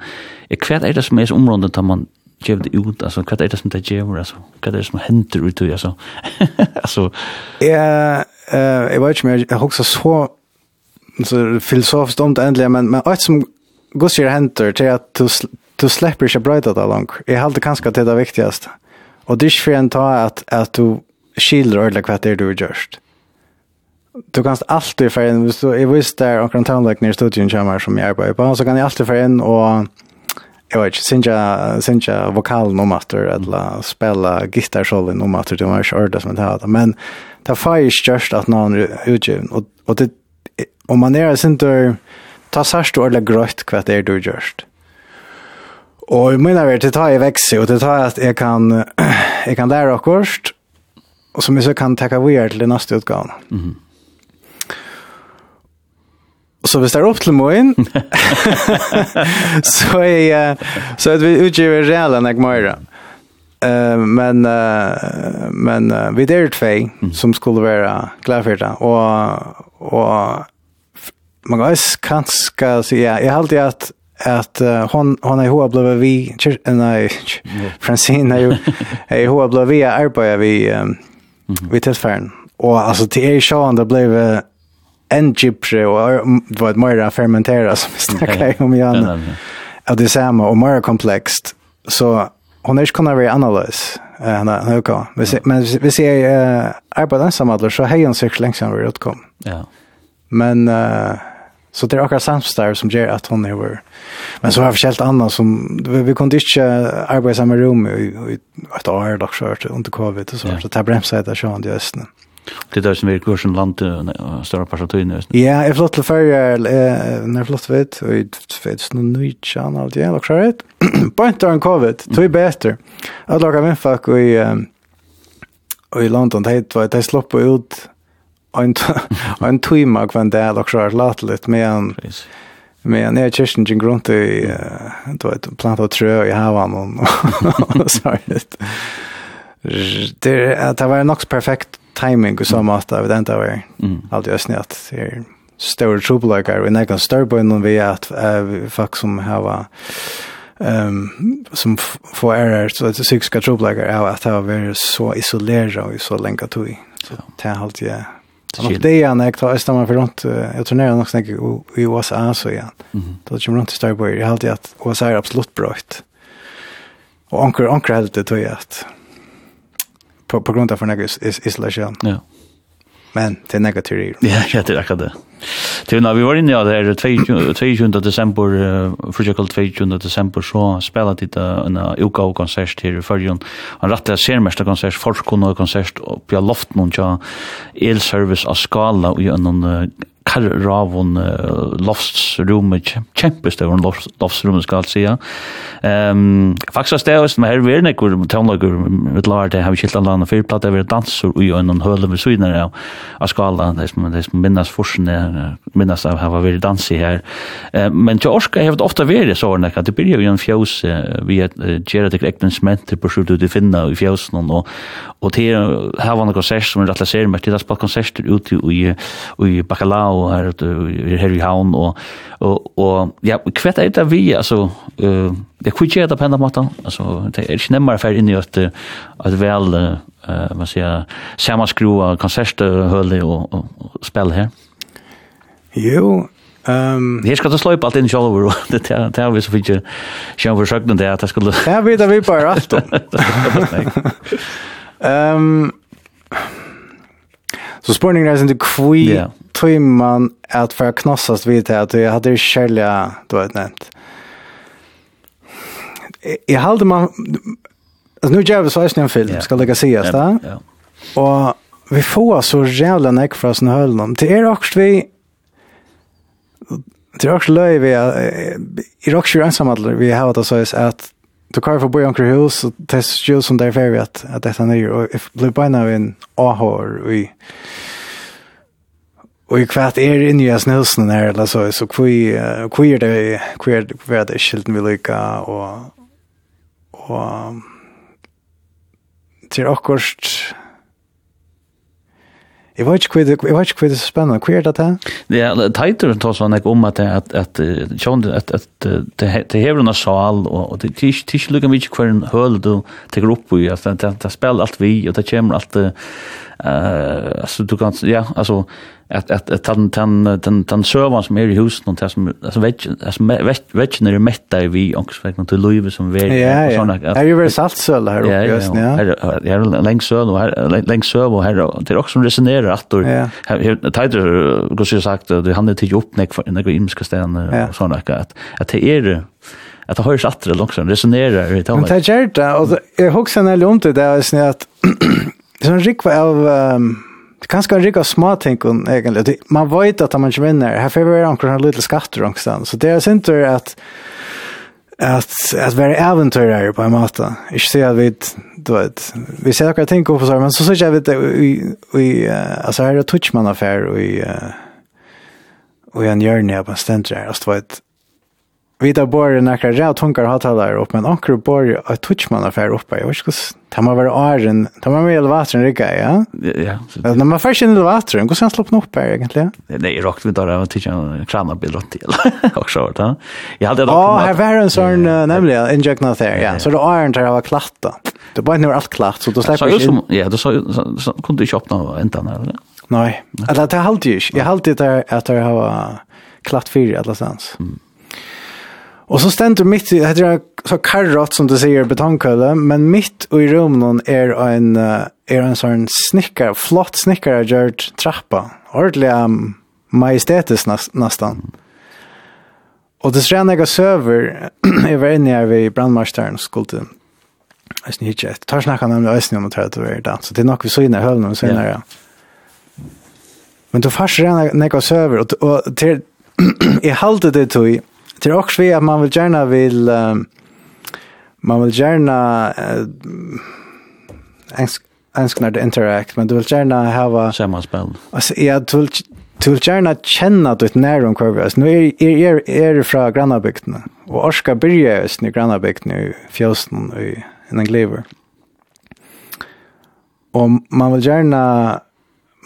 Hva er det som er är området där man gjev det ut, altså, hva er det som det gjør, altså, hva er det som henter ut, altså, [laughs] altså. Jeg, jeg vet ikke men jeg har også så, så filosofisk dumt endelig, men, men alt som går sier henter til at du, du slipper ikke brøyta det langt. Jeg heldig kanskje til det viktigaste. Og det er ikke en ta at, at du skilder ordentlig hva det er du gjørst. Du kan alltid få inn, hvis du, jeg visste der omkring tannleggene i studien kommer som jeg arbeider på, så kan jeg alltid få inn og jag vet inte, synja, synja vokal om att eller spela gitarr gitarrsålen om att det var inte ordet som det hade. Men det var ju störst att någon är utgiven. Och, och det, om man är sin dörr, ta särskilt ordentligt gröjt vad det är du görst. Och jag menar att det tar jag växer och det tar att jag kan, [clears throat] jag kan lära och Och som jag så kan tacka vidare till nästa utgång. Mm -hmm så hvis det er opp til morgen, [laughs] så er jeg, så er vi utgiver utger reala när morgon. Uh, men uh, men uh, vi där två som skulle vara glad för det och och man kan kanske säga jag har alltid att att uh, hon hon är hoa blev vi nej [laughs] Francine är ju är hoa blev vi arbetar vi um, mm -hmm. vi tillfällen och alltså till er sjön det blev en gypsy och vad mer fermentera som vi snackar om igen. Ja, det är samma och mer komplext. Så hon är ju kunna vara analys. Eh nej, okej. Men vi ser eh arbetar som alla så hej en cykel längs över utkom. Ja. Men eh så det är också samstar som ger att hon är men så har vi skällt annat som vi, vi kunde inte arbeta i samma rum i ett år dock så under covid och så så det bremsade det så ändå just nu. Det där som är går som land stora partier Ja, jag flott till färg när jag flott vet och i fett någon ny chan av det eller så rätt. [clears throat] Point on covid, to är bättre. Jag lagar min fuck och i och i London det var det slopp ut en en timme kvar där också så rätt lite med en med en är kirsten gin grunt i då ett planta trö i havan och så rätt. Det det var nog perfekt timing och så måste vi inte vara alltid ösnä att det är större trubbelökar och näkan större på någon vi är att fuck som har um, som får error så att psykiska trubbelökar är att ha varit så isolerad och så länge tog. Så det har alltid Och det är när jag tar stämma för runt jag turnerar nog snäck i USA så igen. Då kommer runt till Starboy. Jag har alltid att USA är absolut bra. Och onkel onkel helt det tror jag att på, på grund av för något isolation. Ja. Men det är negativt. Ja, [laughs] jag är det. Till när vi var inne där 22 december förjakalt 22 december så spelade det en UK konsert här i Förjon. En rätt sermästa konsert forskon och konsert på loft någon ja el service av skala och en karravon uh, loftsrummet, kjempestøvren loftsrummet skal jeg sige. Um, faktisk det er med men her er det ikke tøvnlager, med lager det har vi Kjellandland og fyrplatt, det er danser og jo en høle ved syden av skala, det som, det som minnes forskjellene minnas av hava vært dansi her. Men til Orska har det ofta vært sånn at det byrja jo en fjøs vi har gjerra til ekten smenter på sjut ut i finna i fjøsen og, og til hava noen konsert som er rettla ser med til det spalt konserter ute i, i Bacalao her, her i havn og, og, og ja, kvett er det vi altså uh, det kunne gjøre det på en måte. altså, det er ikke nemmere for inn i at, at vel uh, man sier av konserthølet og, og, og spille her Jo, Ehm Här ska du slå upp allt in själva och [laughs] det där där vi så fick ju sjön försökt den där att skulle Ja, vi där vi bara allt. [laughs] Ehm Så spårningen är inte kvi tror man att för knossast vid det att jag hade ju du då ett nämnt. Jag hade man nu gör vi så här en film ska lägga se oss där. Och vi får så jävla näck för oss nu höll dem. Det er också vi Det är också löj vi i Rocksjö ensamhållare vi har det så att du kan få bo i anker hus och test ju som det er ferdig at, at dette er och Og jeg by now av en ahår og i kvart er det nya snösen her, eller så så queer er det queer er det skilten vi lykker, og, og til akkurat, Jeg vet ikke hva det, jeg vet ikke hva det er spennende. Hva er det her? Det er tighter som tar jeg om at at at sjón at at det hever en sal og det tisch tisch lukker mye kvar en høl du tar opp i at det spiller alt vi og det kommer alt eh altså du kan ja altså att att att den den den den servern som er i husen och det som alltså vet alltså vet när det mätta vi också til till Louis som vet och såna Ja, ju väl saltsöl här uppe just nu. Ja, ja, längs söl och här längs söl och her det är också som resonerar att då tajter går så sagt det handlar till upp näck för några imska stenar og såna at att det er att det hörs att det långsamt resonerar i talet. Men det är det och jag huxar när långt det där är er som rikva av Det kanske en riktigt små ting om egentligen. Man vet att man inte vinner. Här får vi omkring en liten skatter också. Så det är inte att att att vara äventyrare på en måte. Jag ser att vi du vet vi ser att jag tänker på så men så så jag vet vi vi alltså här är touchman affär och i och en journey på ständer alltså vet Vi tar bare nekker ræv tunkar hattalar opp, men anker bare at tutsmann affær oppe, jeg vet ikke hvordan, det må være åren, det må være elevatoren rikka, ja? Ja. Når man først inn i elevatoren, hvordan skal slapp den her egentlig? Nei, jeg råkte vi da, jeg tykker en kranabil rundt til, og så var det. ja. Å, her var en sånn, nemlig, innjøkna der, ja, så det åren jeg var klatt da. Det var ikke alt klatt, så du slipper ikke... inn. Ja, du sa jo, så kunne du ikke åpne enda, eller? Nei, eller det er alltid ikke, jeg har alltid at jeg har klatt fyra, eller sånn. Mm. Og så stendur mitt det heter så karrot som du sier, betongkulle, men mitt i rummen er en er en sånn snikker, flott snikker snickare gjort trappa. Ordentligt [clears throat] um, majestetisk nesten. Og det stränna jeg søver, jeg var inne her ved brandmarsteren og skulle Jag syns inte. Jag tar snakka nemlig ösning om å ta det det. Så det er nok vi så inne i höllen och. Yeah. Men du fars [clears throat] rena jeg söver och, og til, jeg halte det til, Det är också vi att man vill gärna vill um, man vill gärna uh, ens önskar det interact men du vill gärna ha samma spel. Alltså ja, du vill du vill gärna känna ditt närum kvar. nu är är är, är du från grannabygden och Orska börjar just i grannabygden i fjällsnön i en glever. Och man vill gärna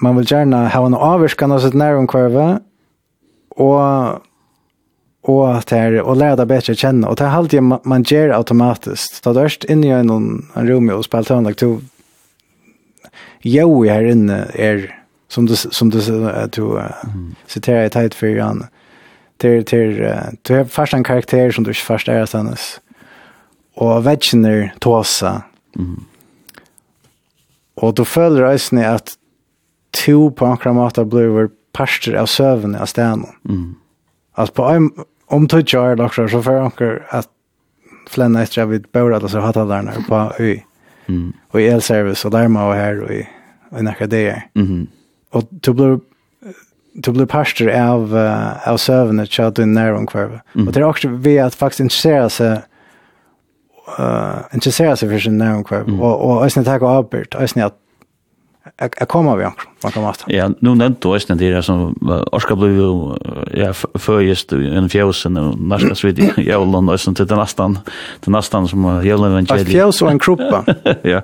man vill gärna ha en avskan av sitt näromkvarver och och er å lære deg bedre å kjenne, og det er alltid man, man automatisk. Da du er inne i en, en rom og spiller töndag till Jo her inne er, som du som du du citerar ett helt för han til, uh, du har først en karakter som du inte först är sannes. Och vetchner tåsa. Mm. og du føler også at to på en måte blir parster av sövn av stenen. Mm. Alltså på en, om du kör då så får anker att flänna efter vid båda så har alla där på ö. Mm. Och elservice och där man här och i en akademi. Mhm. Och du blir du blir pastor av uh, av sövnet chat att du är nära omkvarv. Mm. Och det är också vi att faktiskt intressera sig uh, intressera sig för sin nära omkvarv. Mm. Och, och ösnet tack och Albert, ösnet att jag kommer vi också man kan vart. Ja, nu nevnte du är det där som Orska blev jo ja förjust en fjøsen och nästa svit i Jolland och til den nastan, den nastan som Jolland evangeliet. Att och en kruppa. ja.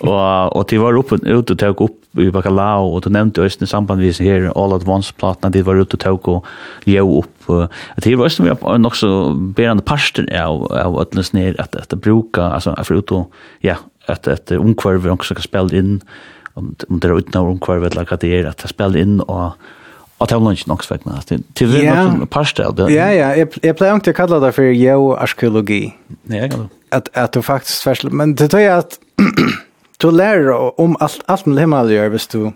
Och og det var oppe ute og tog upp i Bacalao och du nämnde samband sambandvis här all at once plattan det var ute og tog och jo upp att det var også vi har nok så berande parster av av att ner att att bruka alltså förutom ja att att omkvarv också ska spela in om, om det er uten av omkvar, vet hva det er, at det spiller inn og Att jag lunch nog sväckna. Till det någon pasta där. Ja ja, jag jag plejer inte kalla det för geoarkeologi. Nej, kan du. Att att du faktiskt men det tror jag att [clears throat] du lär om allt allt med himmel gör, visst du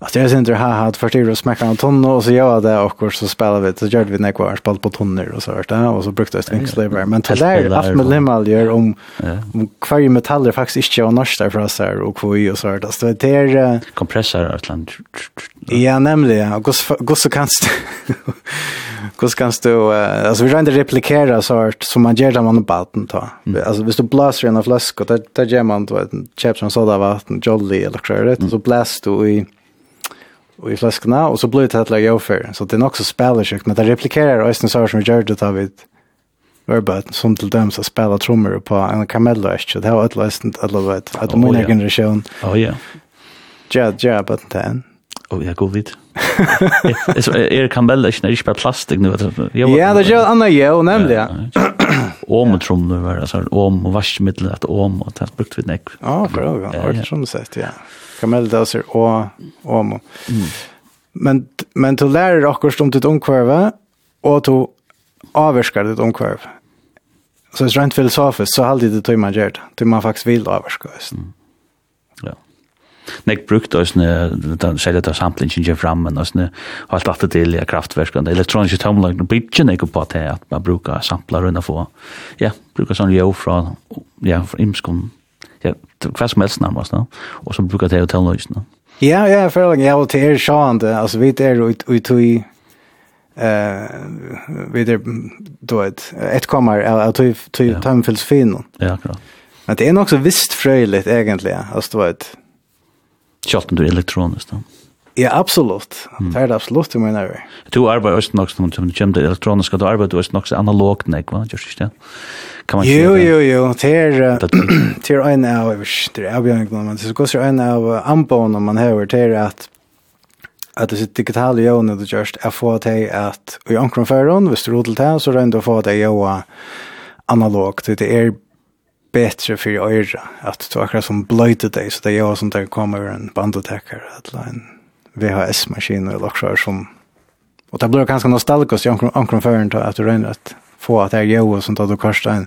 Att jag syns inte har haft för i och smäcka en tonne och så gör det och så spelar vi så gör vi när kvar spalt på tonner och så vart det och så brukte jag stringslaver men det där allt med limal gör om om kvar metaller faktiskt inte och där för oss här och kvoi och så vart det. Så det är kompressor Atlant. Ja, nämligen och goss så kanst Kus kan du alltså vi rent replikera sort som man gör när man batten ta. Alltså visst du blåser i en flaska där där gör man då ett chips som soda vatten jolly eller så blast så du i i flaskorna och så blir det ett å gjøre. Så det är också så men det replikerar och øyne saker som vi gjør det av et verbat som till dem som spiller trummor på en kamello, ikke? Det er jo et løsent, et løsent, et løsent, et løsent, et løsent, Ja, ja, but then. Oh, ja, god vid. Så er Campbell ikke nærmest bare plastik nu? Ja, det gör jo anna jo, nämligen. Om og trommel var det, om og vaskemiddel, om og det brukt vi nek. Ja, bra, ja, det er sånn sett, ja kameldaser og omo. Mm. Men men du lærer akkurat om ditt omkvarve, og du avverskar ditt omkvarve. Så det er rent filosofiskt, så halde det tog man gjør det, til man faktisk vil avverska. Mm. Ja. Nek brukt oss ne, den selja der samtlingen gjør fram, men oss ne, alt alt til ja, kraftverskene, elektroniske tomlagene, bidje nek på at, at man brukar samplar rundt få, ja, brukar sånn jo fra, ja, fra imskon ja, hva som helst nærmast, no? og så brukar det hotellnøys. No? Ja, ja, jeg føler jeg vil til er sjående, altså vi er ut ut i eh vi det då ett ett kommer att ta ta ta en filosofin. Ja, klart. Men det är nog också visst fröjligt egentligen, alltså då ett Kjolten du elektronisk då? Ja, absolut. Mm. Det er det absolutt, jeg mener vi. Du arbeider også nok som du kommer til elektronisk, og du arbeider også nok analogt, nek, hva? Gjørs ikke det? kan man ju ju ju ter ter en av det är ju inte man så går så en av ampon om man hör ter att att det digitala jonen det just är för att att i ankron föron visst rodel där så rent då för det jag analogt. Det är bättre för öra att det akkurat som blöjde dig så det är jag som det kommer en bandotäckare eller en VHS-maskin eller också som och det blir ganska nostalgiskt i ankron föron att du rent att få att det jag gör sånt att du kostar en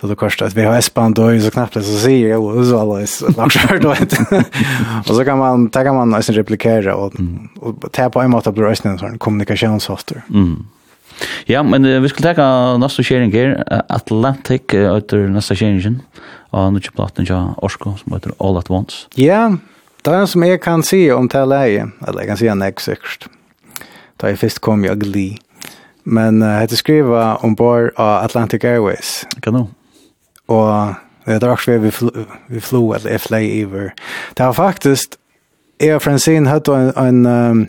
så det kostar ett VHS-band och så knappt det så säger jag och så alla är då inte. Och så kan man ta kan man nästan replikera och och ta på en måte blir resten en sån kommunikationssoftware. Mm. Ja, men uh, vi skulle ta nästa sharing här Atlantic uh, efter nästa sharingen. Och nu plattan ja Orsko som heter All at Once. Ja, det är som jag kan se om det här läge. Eller jag kan se en exakt. Då jag först kom jag glee. Men uh, hette skriva ombord av Atlantic Airways. Kan du? Og det er også vi, fl vi flo, eller jeg flei iver. Det var faktisk, jeg og Francine hadde en, en um,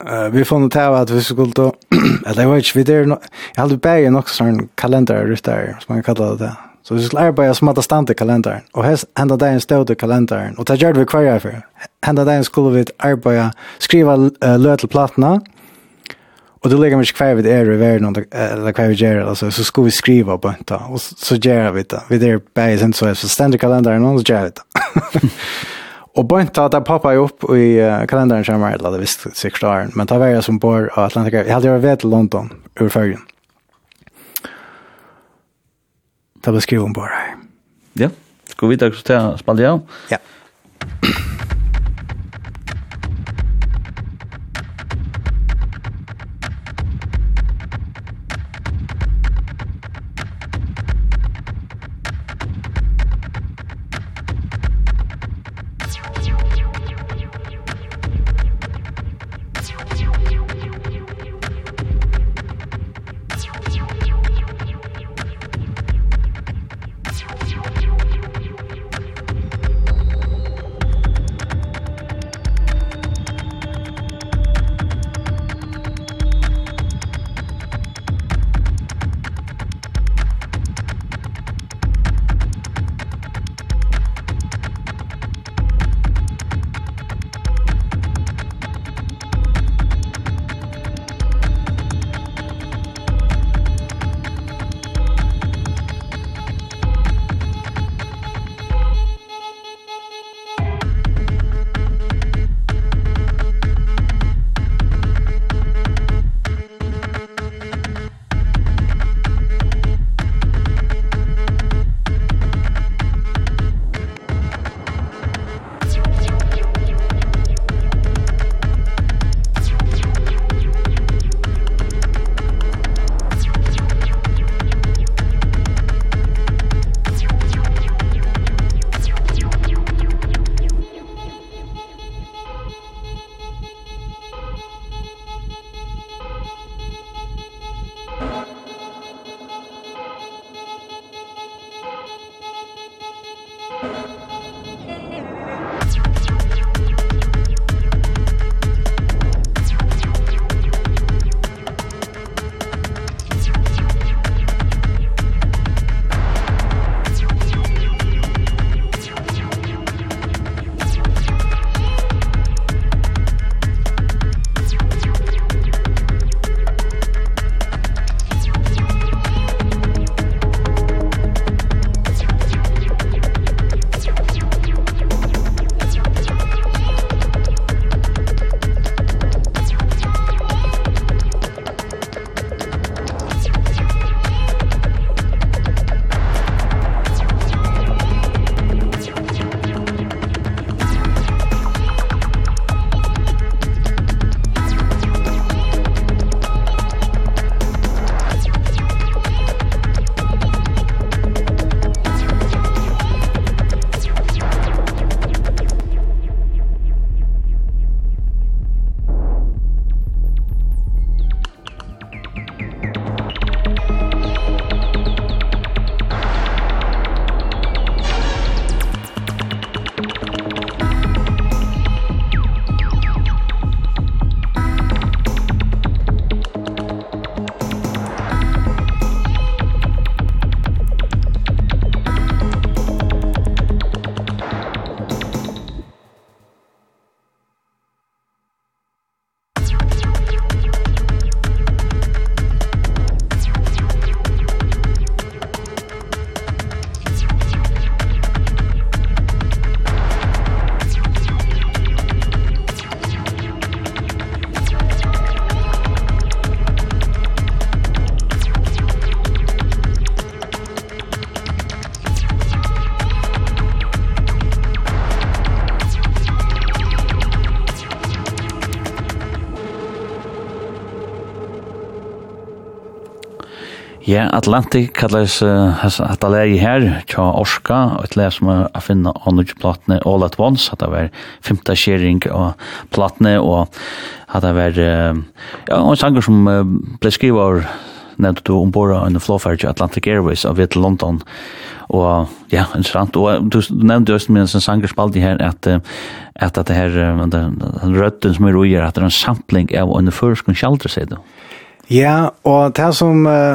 uh, vi fann ut av at vi skulle [clears throat] ta, eller jeg vet ikke, vi der, no, jeg hadde bare nok sånn kalender rundt der, som man kallar det. Så vi skulle arbeide som hadde stand i kalenderen, og hest enda dagen stod i kalenderen, og det gjør vi hver jeg for. Enda dagen skulle vi arbeide, skriva uh, lø til platene, og Och då lägger man sig kvar vid er i världen eller kvar vid er alltså så ska vi skriva på det och så så gör vi det. Vi där bäs inte så är så ständigt kalendern och så gör vi det. [laughs] Och på inte att poppar ju upp i kalendern som är eller visst sig klar men det var jag som bor i Atlantica. Jag hade ju varit i London ur färgen. Det var skriven på det här. Ja. Ska vi ta så där spalja? Ja. Ja, Atlantic kallas at alla i her, tja Orska, og et leir som er a finna av platne platene All at Once, at det var femta skjering av platene, og at det var, ja, en sanger som ble skriva av nevnte du ombord av en til Atlantic Airways av Viet London, og ja, en strand, og du nevnte jo min en sanger spaldi her, at at det her, den rødden som er ui at det er en sampling av en førskun kjaldre, sier du. Ja, og det [clears throat] som, uh,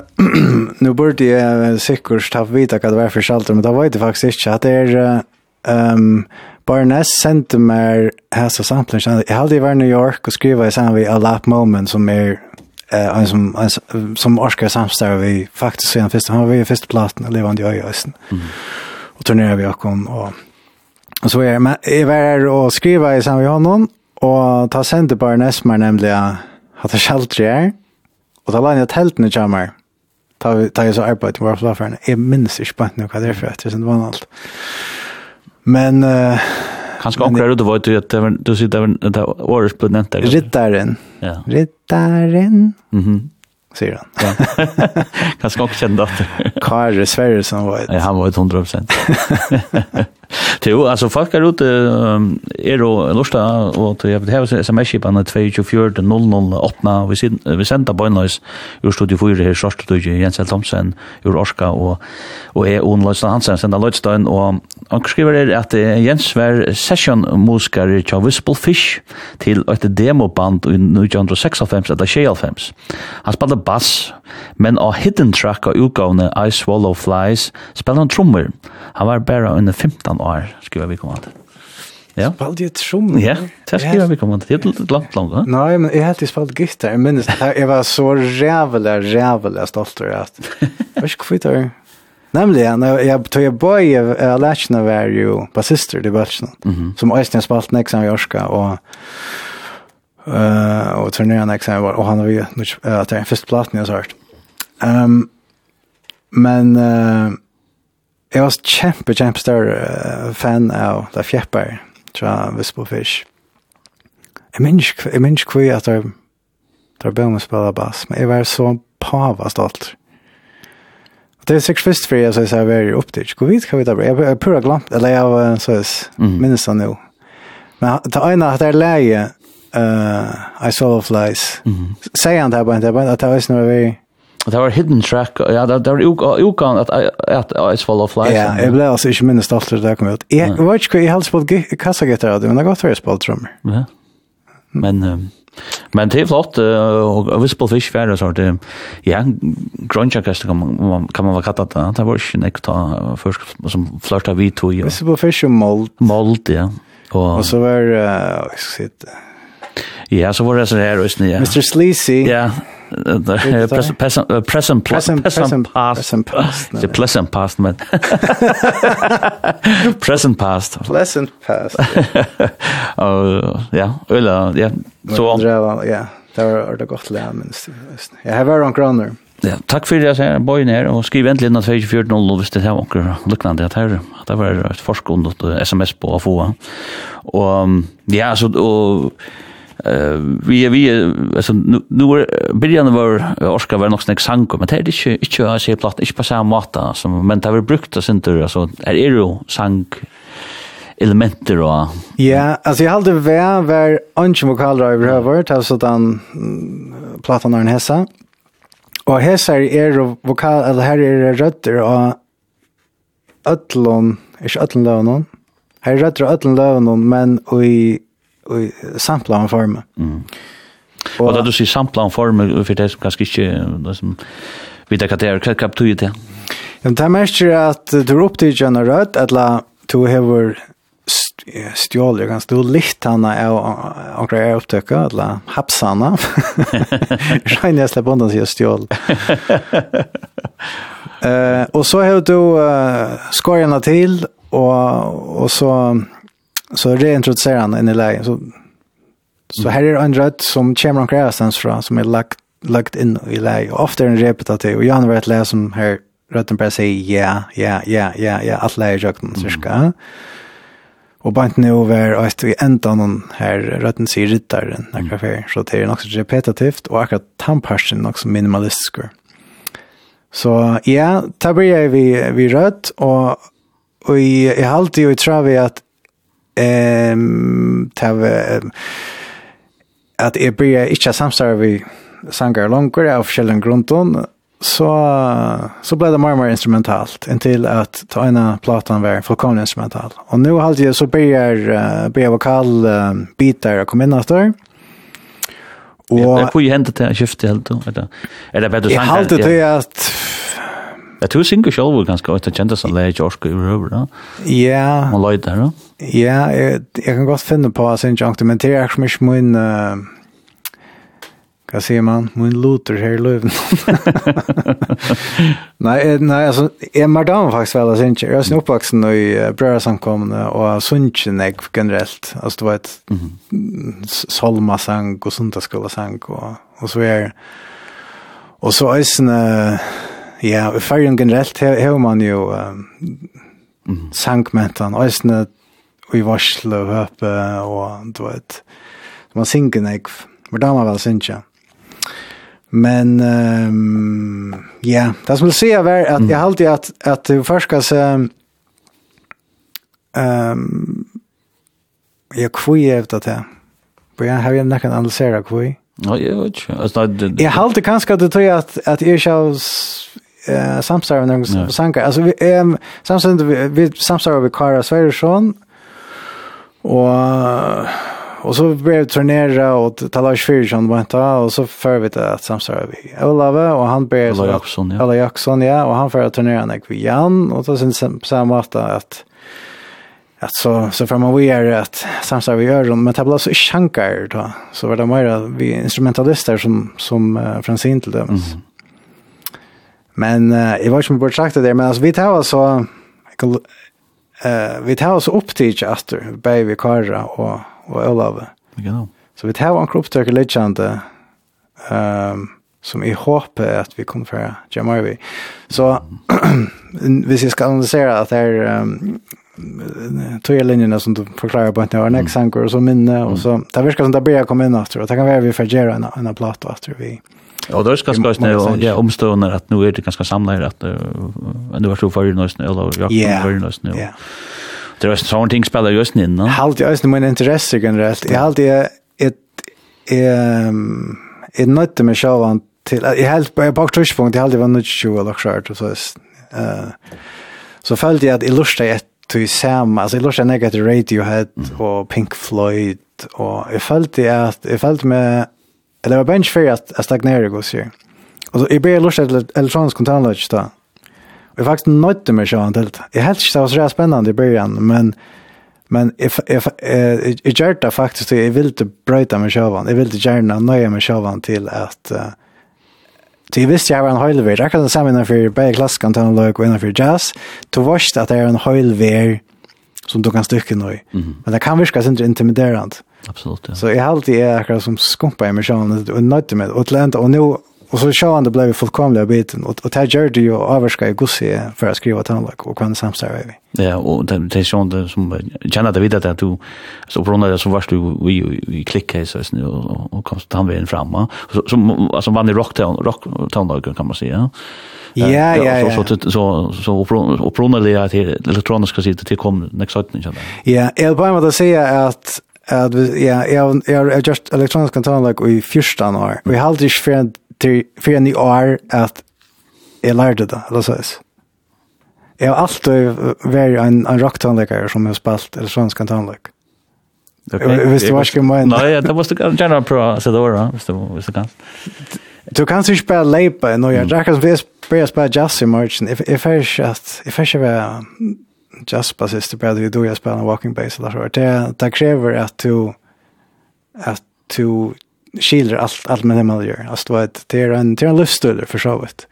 nu burde jeg sikkert ha vite hva det var for sjalter, men det var jeg faktisk ikke, at det er, uh, um, Barnes sendte meg hæsa samplen, jeg hadde vært i New York og skriva i sammen med A Lap Moment, som er uh, en som en, som orsker samstår vi faktiskt siden första han var ju första plattan levande i ösen. Mm. og turnerer vi akkurat, kom och så är jag är var och skriva i samma honom och ta sendte Barnes meg nämligen at det aldrig är Og da la jeg teltene kommer, da jeg så arbeid til varpslafferen, jeg minnes ikke på noe hva det er for etter, det var alt. Men... Uh, Kanskje akkurat du vet at du sier det var årets på nevnt der. Rittaren. Ja. Rittaren. Mhm. Mm Sier han. Ja. [laughs] Kanskje akkurat kjent det. Kare Sverre som var et. Ja, han var et 100%. [laughs] Jo, altså folk er ute er og lusta og til jeg vil heve sms-kipan 224-008 vi sender bøgnløys ur studio 4 her sørste studio Jens L. Thomsen ur Orska og, og jeg og Løystein Hansen sender Løystein og han skriver er at Jens var session-musiker i Whistle Fish til et demoband i 1996 eller 96 han spalte bass men av hidden track av utgavne I Swallow Flies spiller han trommer han var bare under 15 år skriver vi kommer til. Ja. Spalt jeg trom? Ja, det skriver vi kommer til. Det er langt langt, [laughs] ja? Nei, men jeg heldte spalt gitter. Jeg minnes det Jeg var så rævelig, rævelig stolt over at Hva er ikke kvitt her? Nemlig, når jeg tog jeg bøy, jeg lærte var jo bassister i Bølsen, som Øystein spalt nek som i Orska, og uh, og turnerer nek som var, og han har vi, at det er en første platen jeg har hørt. Um, men, uh, Jeg var kjempe, kjempe større uh, fan av det Fjepper, fra Vispofish. Jeg minns, jeg minns hvor at jeg der bøm og spela bass, men jeg var så pava stolt. Og det er sikkert først for jeg, så jeg var opptidt. Gå vidt hva vi da blir. Jeg har pura glemt, eller jeg har så jeg minnes det nå. Men det ene at det er leie uh, I Saw of Lies, sier han det her bare, det er bare at jeg var Det var hidden track. Ja, det, var ukan at, at Ice Fall of Life. Ja, jeg ble altså ikke minst ofte det kom ut. Jeg var ikke i helst på kassagitter av det, men det har gått for jeg spalt drømmer. Ja. Men, men det er flott, og uh, hvis på fisk fjerde, så er det, ja, grønnsjakast kan man, kan man være kattet det. Det var ikke nek ta først som flørta vi to. Ja. Hvis på fisk og mold. Mold, ja. Og, og så var, uh, hva skal jeg si det? Ja, så var det sånn her, Mr. Sleazy. Ja, yeah. Present past. Present past, men. [laughs] Present past. Present past. [laughs] Ja, eller, ja. så Ja, det var det gott lä men jag har varit en kroner. Ja, takk fyrir at jeg boi ned, og skriv endelig innan 24.00 hvis det er noen luknande at her, at det var et forskund og sms på å få. Og ja, så, og Eh vi vi alltså nu nu början var Oscar var nog snack sank men det är inte inte jag ser platt inte på samma måta som men det har brukt att sånt alltså så är det ju sank elementer och ja alltså jag hade vär vär anche vokal driver över alltså den plattan har hässa. och hässa är det vokal eller här är det rötter och ötlon är ötlon lövnon här är rötter ötlon lövnon men i i samplan form. Mm. Og, og da du sier samplan form, for det som kanskje ikke, det som vet hva det er, hva er det til? Ja, det er mest at du er opptid en rød, eller du hever stjål, jeg kan stå litt henne av akkurat jeg opptøkker, eller haps henne. [laughs] Jeg slipper undan sier stjål. uh, og så har du uh, skårene til, og, og så så reintroducerar han en i lägen. Så, så här är en rött som kommer omkring någonstans från som är lagt, lagt in i lägen. Ofta är den repetitiv och jag har varit lägen som här rötten bara säger ja, ja, ja, ja, ja, Att läge jag rökten cirka. Mm. Och inte nu över att vi ändan någon här rötten säger ryttaren. när mm. kafé så det är också repetitivt och akkurat tamparsen också minimalistisk. Så ja, tar vi vi vi rött och och i, i halvtid ju i travi att ehm tav at er blir ikke samstarve vi sangar langer av forskjellige Grunton så, så ble det mer og mer instrumentalt, inntil at ta ena platan var fullkomlig instrumental. Og nu har jeg så blir, uh, blir vokal uh, å komme inn etter, Og... Ja, det er på i hendet til å skifte helt, eller? Er det bedre sanger? Jeg halte til at Jeg tror synger selv var ganske øyne kjente som leger Jorske i Røver, da. Ja. Man løy der, da. Ja, jeg, jeg kan godt finne på at synger men det er ikke mye min, uh, hva sier man, min luter her i løven. [laughs] nei, nei, altså, jeg er damer faktisk vel, altså. Jeg er oppvaksen i uh, brødresamkommende, og sunnkjen jeg generelt. Altså, du vet, mm -hmm. Solma-sang og Sundagsskola-sang, og, og så er Og så er sånn, Ja, i färgen generellt har man jo um, mm. sankmentan, ösne och i varsle og høpe, og du vet. Man synger nek, för det man väl synker. Men um, ja, det som jag vill säga var att mm. jag alltid att, att du först ska se um, jag kvier efter det. Men jag har ju inte kan analysera kvier. Ja, jag vet inte. Jag alltid kanskje at du tror at, at jeg ikke eh samstarv någon som sanka. Alltså vi ehm samstarvar vi, vi samstarvar vi Kara Sverrisson och och så blev turnera och Talar Sverrisson vänta och så för vi det att samstarvar vi. Jag och han ber så Jackson ja. Alla Jackson ja och han för att turnera när vi Jan och så sen samma att att att så så får man vara att samsar vi gör men tabla så shankar då så var det mer vi instrumentalister som som uh, Francine till dem. Mm. Men uh, jeg var ikke bort sagt det der, men altså, vi tar altså, eh uh, vi tar altså opp til ikke etter, bare vi Kara og, og Olav. Genau. Så vi tar en kropptøk i littjende, um, som jeg håper at vi kommer fra Jamarvi. Så hvis jeg skal analysere at det er um, tog linjerna som du förklarar på att det var en exankor och så minne och så det verkar som det börjar komma in efter och det kan vara vi får göra en, en platta efter vi Ja, det är ganska snö och ja omstående att nu är det ganska samlat att nu var så för nu eller jag för nu. Ja. Det är sån ting spelar just in, No? Halt jag är min intresse generellt. Jag halt jag ett ehm ett nötte med självan till jag helt på bak tröspunkt jag halt var nötte ju eller skört så eh så följde jag att illustra ett till sam alltså illustra negative radiohead och pink floyd och jag följde att jag följde med eller var bench för att att stagnera går så. Och i blir lust att elektronisk kontantlös då. Vi faktiskt nötte mig sjön helt. Jag helt så var det spännande i början, men men if if eh jag faktiskt jag vill inte bryta mig sjön. Jag vill inte gärna nöja mig sjön till att Det visste jag var en höjlver. Jag kan säga mina för bägge klasskantanlög och ena för jazz. Du varst att det är en höjlver som du kan stycka nu. Mm -hmm. Men det kan virka inte intimiderande. Absolut, ja. Så jag har alltid är akkurat som skumpar i mig sjön och nöjde med och och nu och så sjön det blev fullkomligt biten och och där gör det ju överska i gussi för att skriva till honom och kan samstarva vi. Ja, och det det sjön det som Janna David att du så på det så vart du vi vi klicka så sen och och kom han väl fram så som alltså vann i rock rock tonlagen kan man säga. Ja, ja, ja. Så så så så och på något det elektroniska sidan till kom nästa sätt Ja, jag vill bara säga att at ja, jeg har just elektronisk kantalag i første år. Vi har aldri ikke for en ny år at jeg lærte det, eller så Jeg har alltid vært en, en rocktanlegger som har spalt elektronisk kantalag. Okay. Hvis du var ikke med. Nei, det måste du gjerne prøve å sette året, hvis du, hvis du kan. Du kan ikke spille leipa, når jeg drakker som vi spiller jazz i morgen. Jeg får ikke at, jeg får ikke være jazzbasist började ju då jag spelar walking bass eller så. Det, det kräver att du att du skiljer allt, allt med det man gör. Alltså det, det, är en, det är en livsstil för så vitt.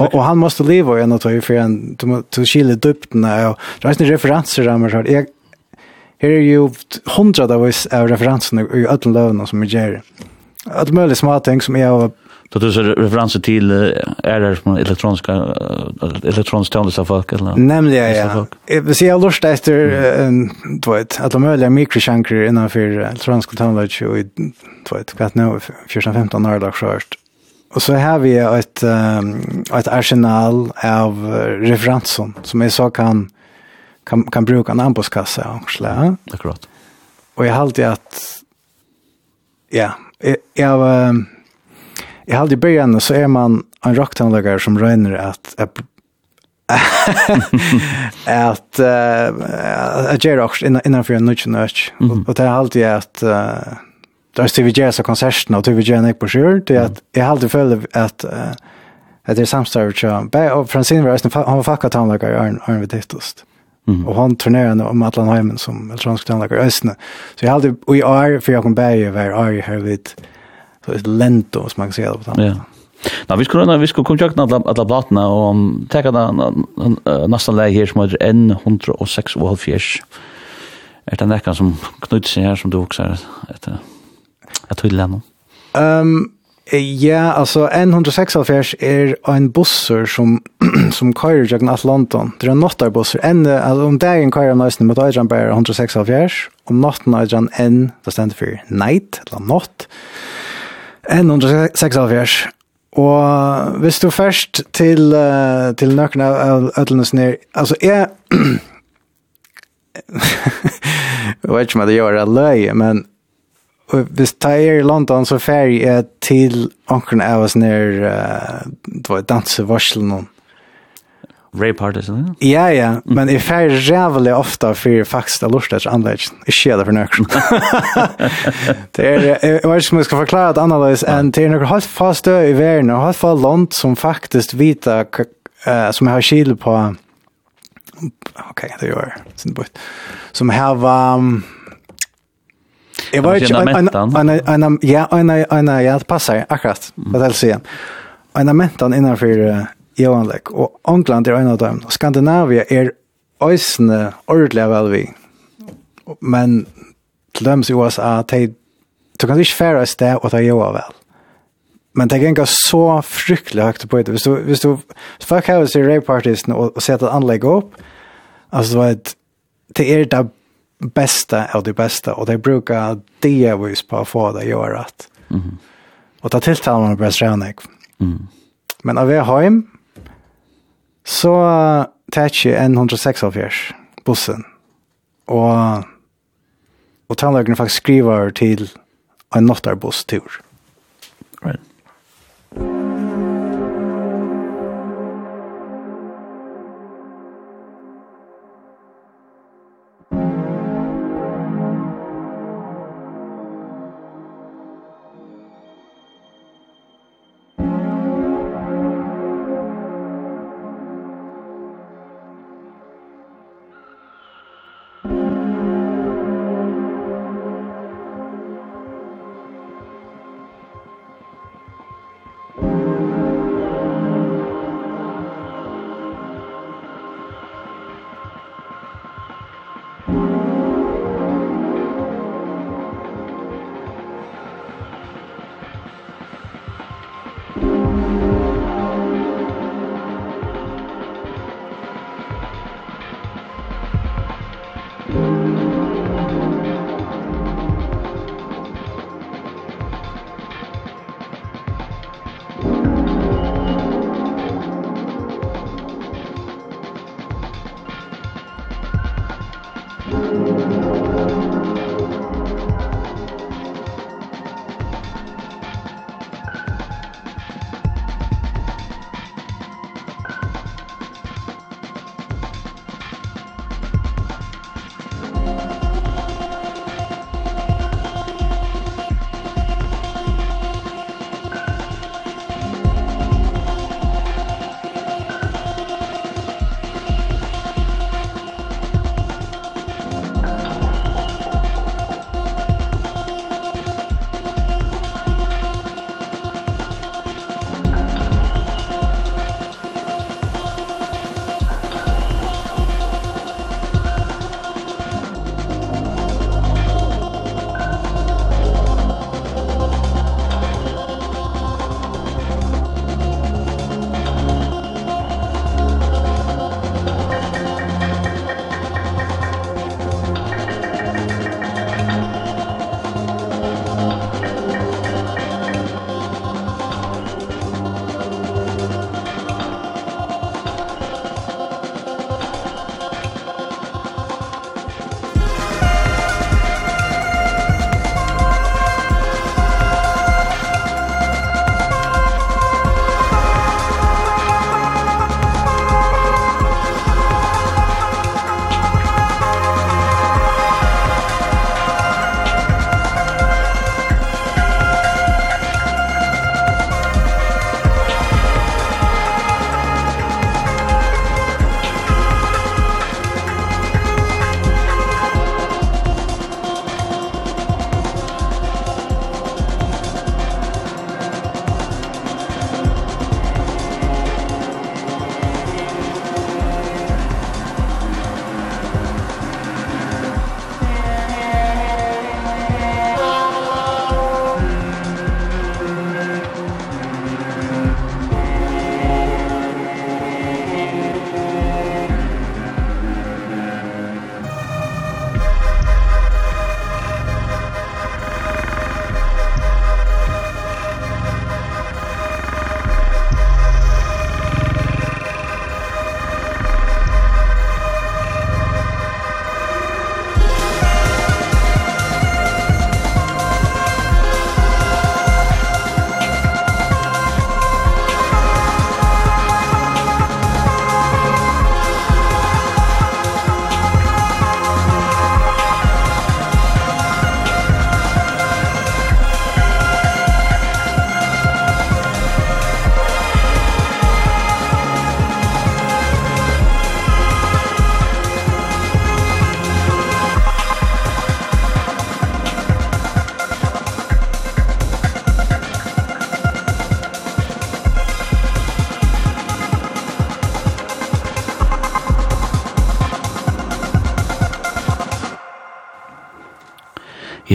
Och, och han måste leva i en och ta för en, du, du skiljer dubterna och det är en referenser där man så här, är ju jo hundra av referenserna i ödlen lövna som är gör. att möjligt små ting som jag har Så du ser referenser till är det från elektroniska elektronisk av folk eller? Nämligen ja. Vi ser jag lust efter du vet att de möjliga mikrochanker innanför elektroniska tonlista och du vet kvart nu 14-15 år lag först. Och så har vi ett ett arsenal av referenser som är så kan kan kan bruka en ambuskassa och slä. Akkurat. Och jag har alltid att ja, jag, jag i halde i början så är man en rocktownläggare som röjner att att [laughs] att att göra också innanför en nudge nudge. Och det är alltid att där står vi gör så konserterna och vi jazz en på sjön det att jag alltid följde att att det är samstarv så bä och Francine var han var fuckat townläggare Arn Arn vid dittest. Mm. Och han turnerade om Atlanheimen som elektronisk townläggare ösne. Så jag hade i år för jag kom bä över år här vid Så det är lento som man kan säga det på samma sätt. Ja. Nå, vi skulle, vi skulle komme alla alle, alle platene, og tenke at nesten leie her som är N106 og halvfjers. Er det nekka som knytter seg her som du også er etter et tydelig det Ehm ja, alltså N106 halvfjers är en busser som, som [clears throat] kör jag i London. Det är en nottarbusser. En, alltså om dagen kører han nästan mot Adrian Bear 106 halvfjers, om natten Adrian N, det stender för night, eller natt. 106 Og hvis du først til, uh, til nøkken av ødelnes ned, altså jeg, jeg [clears throat] vet ikke om jeg gjør det løy, men hvis jeg er i London, så fer jeg til anken av oss ned, uh, det var dansevarselen noen Ray Partisan. Ja, ja, men i fær jävligt ofta för faktiskt det lustigt anlägg. I skeda för nöksen. det är jag vet inte ska förklara att analys en till några helt fast i världen och helt för land som faktiskt vita som har skil på okej, det gör sin bort. Som har um, Jag var ju en en en ja en en ja passar akkurat. Vad alltså igen. En mentan innanför i anlegg. Og England er en av dem. Skandinavia er øysene ordentlig vel vi. Men til dem i USA, de, du kan ikke fære et sted og ta joa vel. Men det ganger så fryktelig høyt på det. Hvis du, hvis du fuck how is your rape artist og, og setter anlegg opp, altså vet, det er det beste av det beste, og det brukar det vis på å få det gjøre rett. Mm -hmm. Og ta tiltaler man på Australian. Mm. Men av jeg hjem, Så tar jeg en 106 bussen. Og, og tannløkene faktisk skriver til en nattarbusstur. Right.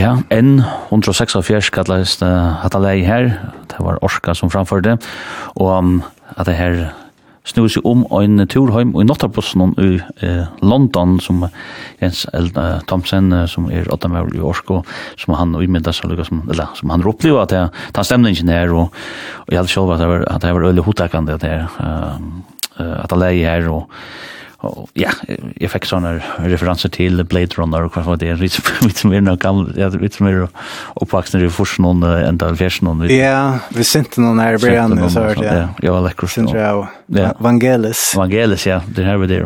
Ja, N 146 kallast uh, hatt alei her, det var Orska som framførde, og um, at det her snur seg om en turheim og i Nottabussen i eh, London som Jens Elda uh, som er åttamøver i Orsko som han umynda seg lukka som, eller, som han oppleva at det er stemningen her og, og jeg held sjálf at det var, at det var øyelig hotakande at jeg uh, at jeg leie her og ja, jeg fikk sånne referanser til Blade Runner og hva var det, litt som er noe gammel, litt som er oppvaksende i forsen noen enda fjersen noen. Ja, vi synte noen her i Brian, så hørte jeg. Ja, ja, lekkert. Synte jeg Vangelis. Vangelis, ja, det her var det.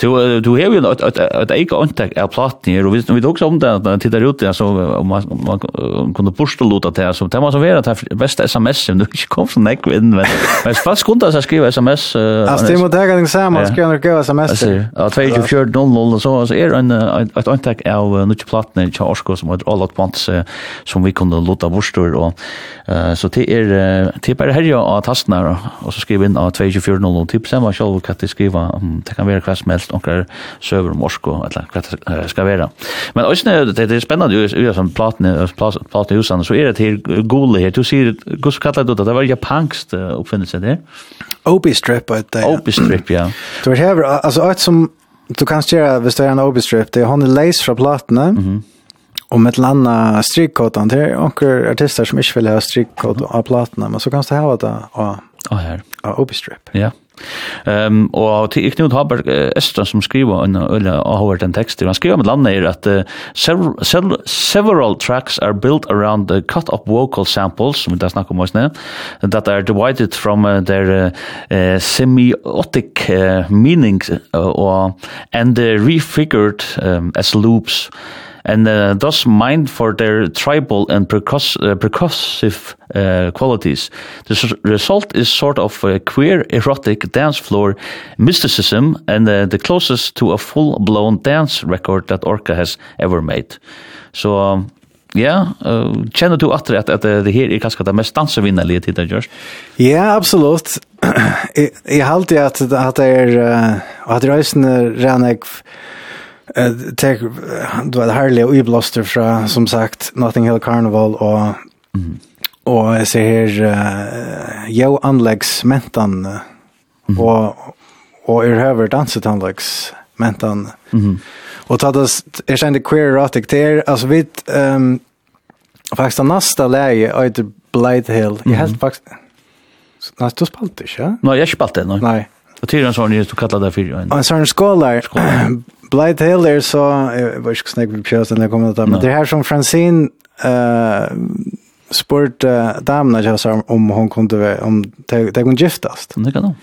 Du, du har ju ett, ett, ett eget antag av platten här och vi, vi också om det när man tittar ut alltså, om man, man kunde borsteluta till så det måste vara det bästa sms som du inte kom från Ekv in men, men fast kunde jag skriva sms uh, Alltså det måste jag inte säga man ska ju gå sms Ja, 2400 och så, så är en, ett antag av nutje platten i Tjarsko som har all att som vi kunde låta borstor och så det är det är bara här jag har tasten och så skriver in av 2400 typ sen var själv kan det skriva det kan vara klassmält fortalt noen søver om Orsko, eller hva det skal være. Men også, det er spennende, jo, som platene, platene husene, så er det til gole her, [clears throat] du sier, hva kallar du det, det var japansk oppfinnelse der? Obi-strip, det, ja. Obi-strip, ja. Du er her, altså, alt som du kan gjøre, hvis det er en Obi-strip, det er hånden lace fra platene, mm -hmm med ett landa strykkotan till och artister som inte vill ha strykkotan av plattorna men så kan det här det av, av, här. av, obi-strip. Ja. Ehm um, og til Knut Haber Östra som skriver en eller har den texten. Han skriver med landet er at uh, several tracks are built around the cut up vocal samples som det snackar om oss nå. that are divided from uh, their uh, semiotic uh, meanings uh, or and uh, refigured um, as loops and uh, thus mined for their tribal and precocious, uh, precocious uh, qualities. The result is sort of a queer, erotic dance floor mysticism and uh, the closest to a full-blown dance record that Orca has ever made. So, um, Ja, yeah, uh, kjenner du at at, at det her er kanskje det mest dansevinnelige tid det gjørs? Ja, absolutt. [clears throat] jeg, halte at, det er, uh, at det er reisende rennig eh tek, du har herlig iblaster fra, som sagt, Nothing Hill Carnival og mm. og jeg ser her uh, Jo Anleggs mentan mm. og og er høver danset anleggs mentan Mhm. og tatt oss, jeg kjente queer erotic der, altså vi um, faktisk den neste leie er Blade Hill, jeg helt faktisk Nei, du spalte ikke? Nei, jeg spalte, nei. Nei. Og tyrene sånn, du kallet det for. Og en sånn skåler, Blight Hill er så, jag var ikke snakk på pjäsen när jag kommer att men det här som Francine uh, spurt uh, damerna jag sa om hon kunde, om det kunne giftast. Det kan hon.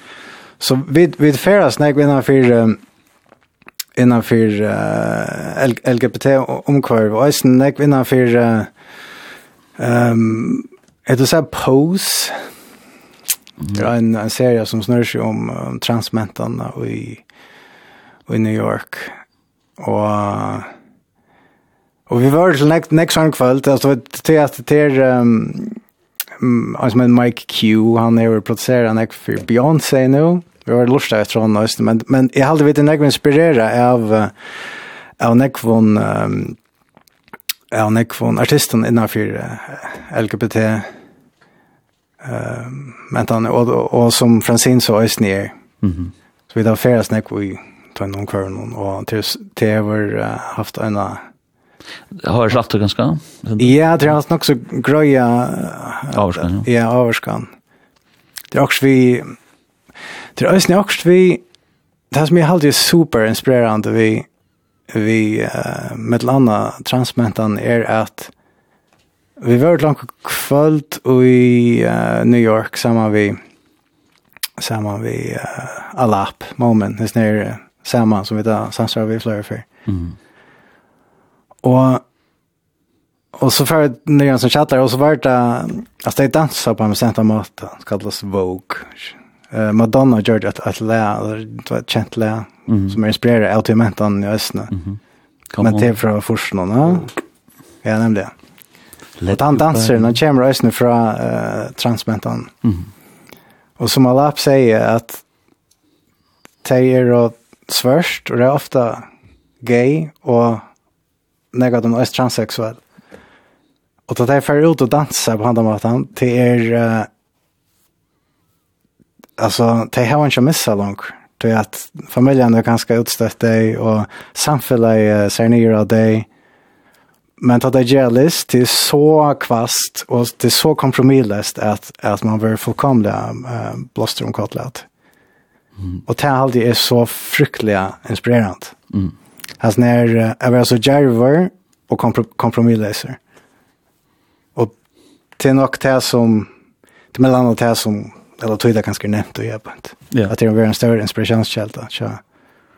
Så vid, vid färra snakk innanför um, innanför uh, LGBT-omkvarv og jeg snakk innanför uh, um, är det så här pose? Mm. Det är en, en serie som snurrar sig om um, transmentarna och i i New York. Og og vi var til next next on kvöld alltså till att til ehm alltså men Mike Q han er väl producerar han för Beyoncé nu. Vi var lustar efter han, men men jag hade vet inte inspirera av av nekvon um, av nekvon artisten innanför uh, LGBT uh, men han, och, och, og, som Francine så ösnir mm -hmm. så vi tar färdas nekvon ta noen och og til tever haft en Har slatt det ganska. Ja, det har nok så grøya ja. avskan. Det er vi det er også vi det som jeg alltid super inspirerande vi vi uh, med landa transmentan er att vi var langt kvöld i uh, New York samma vi samma vi uh, Alap moment nes nere samman som vi där sansar vi flera för. Mm. Och och så för när som chattar och så vart det att det dansa på en bestämd mat kallas Vogue. Eh Madonna gjorde att att lä att känt lä som är inspirerad av till mentan i östna. Mm. Men det från forskningen, ja. Ja, nämligen. Let han dansar när kommer östna från eh transmentan. Mm. Och som alla säger att Taylor och svørst, og det er ofte gay og nega de er transseksuell. Og det de fer ut og dansa på andre måten, det er uh, altså, de har ikke missa langt. Det er at familien er ganske utstøtt deg, og samfunnet uh, ser nye av deg. Men at det er gjelist, det er så kvast, og det er så kompromillest at, at man blir fullkomlig uh, blåster om kottlet. Mm. Och det alltid är så fryktliga inspirerande. Mm. Alltså när jag var så djärver och kompromissläser. Och det är nog det som, det är mellan annat det som, eller tog det ganska nämnt och hjälpigt. Yeah. Att det är en större inspirationskälla. Så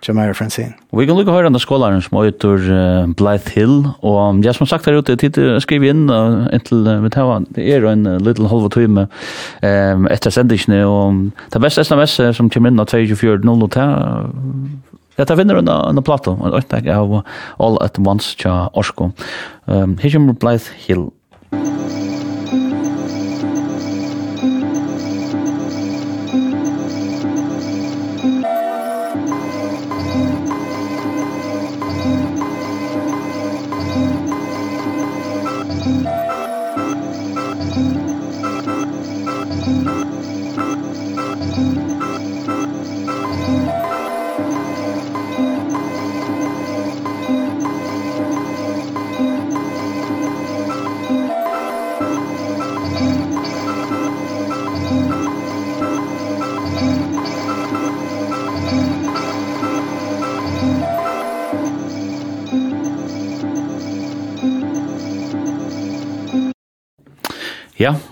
Jamara Francine. Vi kan lukka høyre andre skålaren som øyter uh, Blythe Hill, og ja, som sagt her ute, tid til å skrive inn, og inntil uh, vi tar det er en uh, liten halv og time um, etter sendisene, og det beste sms som kommer inn av 24.00 til, ja, det vinner en, en plato, en det av All at Once tja Orsko. Um, her kommer Blythe Hill.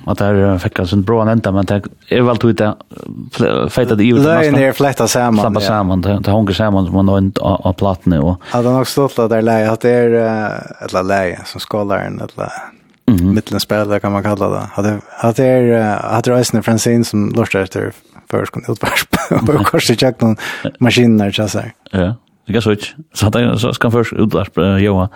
att där fick han sån bra ända men det är väl tog det fejtade i utan nästan. Det är flätta samman. Samma samman, det hänger samman som man har på av plattan och. Ja, det har också stått där läge att det är ett la läge som skalar en ett la mittenspelare kan man kalla det. Hade det är hade från Francine som lortar efter förskon utvarp och kanske checka någon maskiner så här. Ja. Det kan så ikke. Så han så skal først utlarp uh, Joa.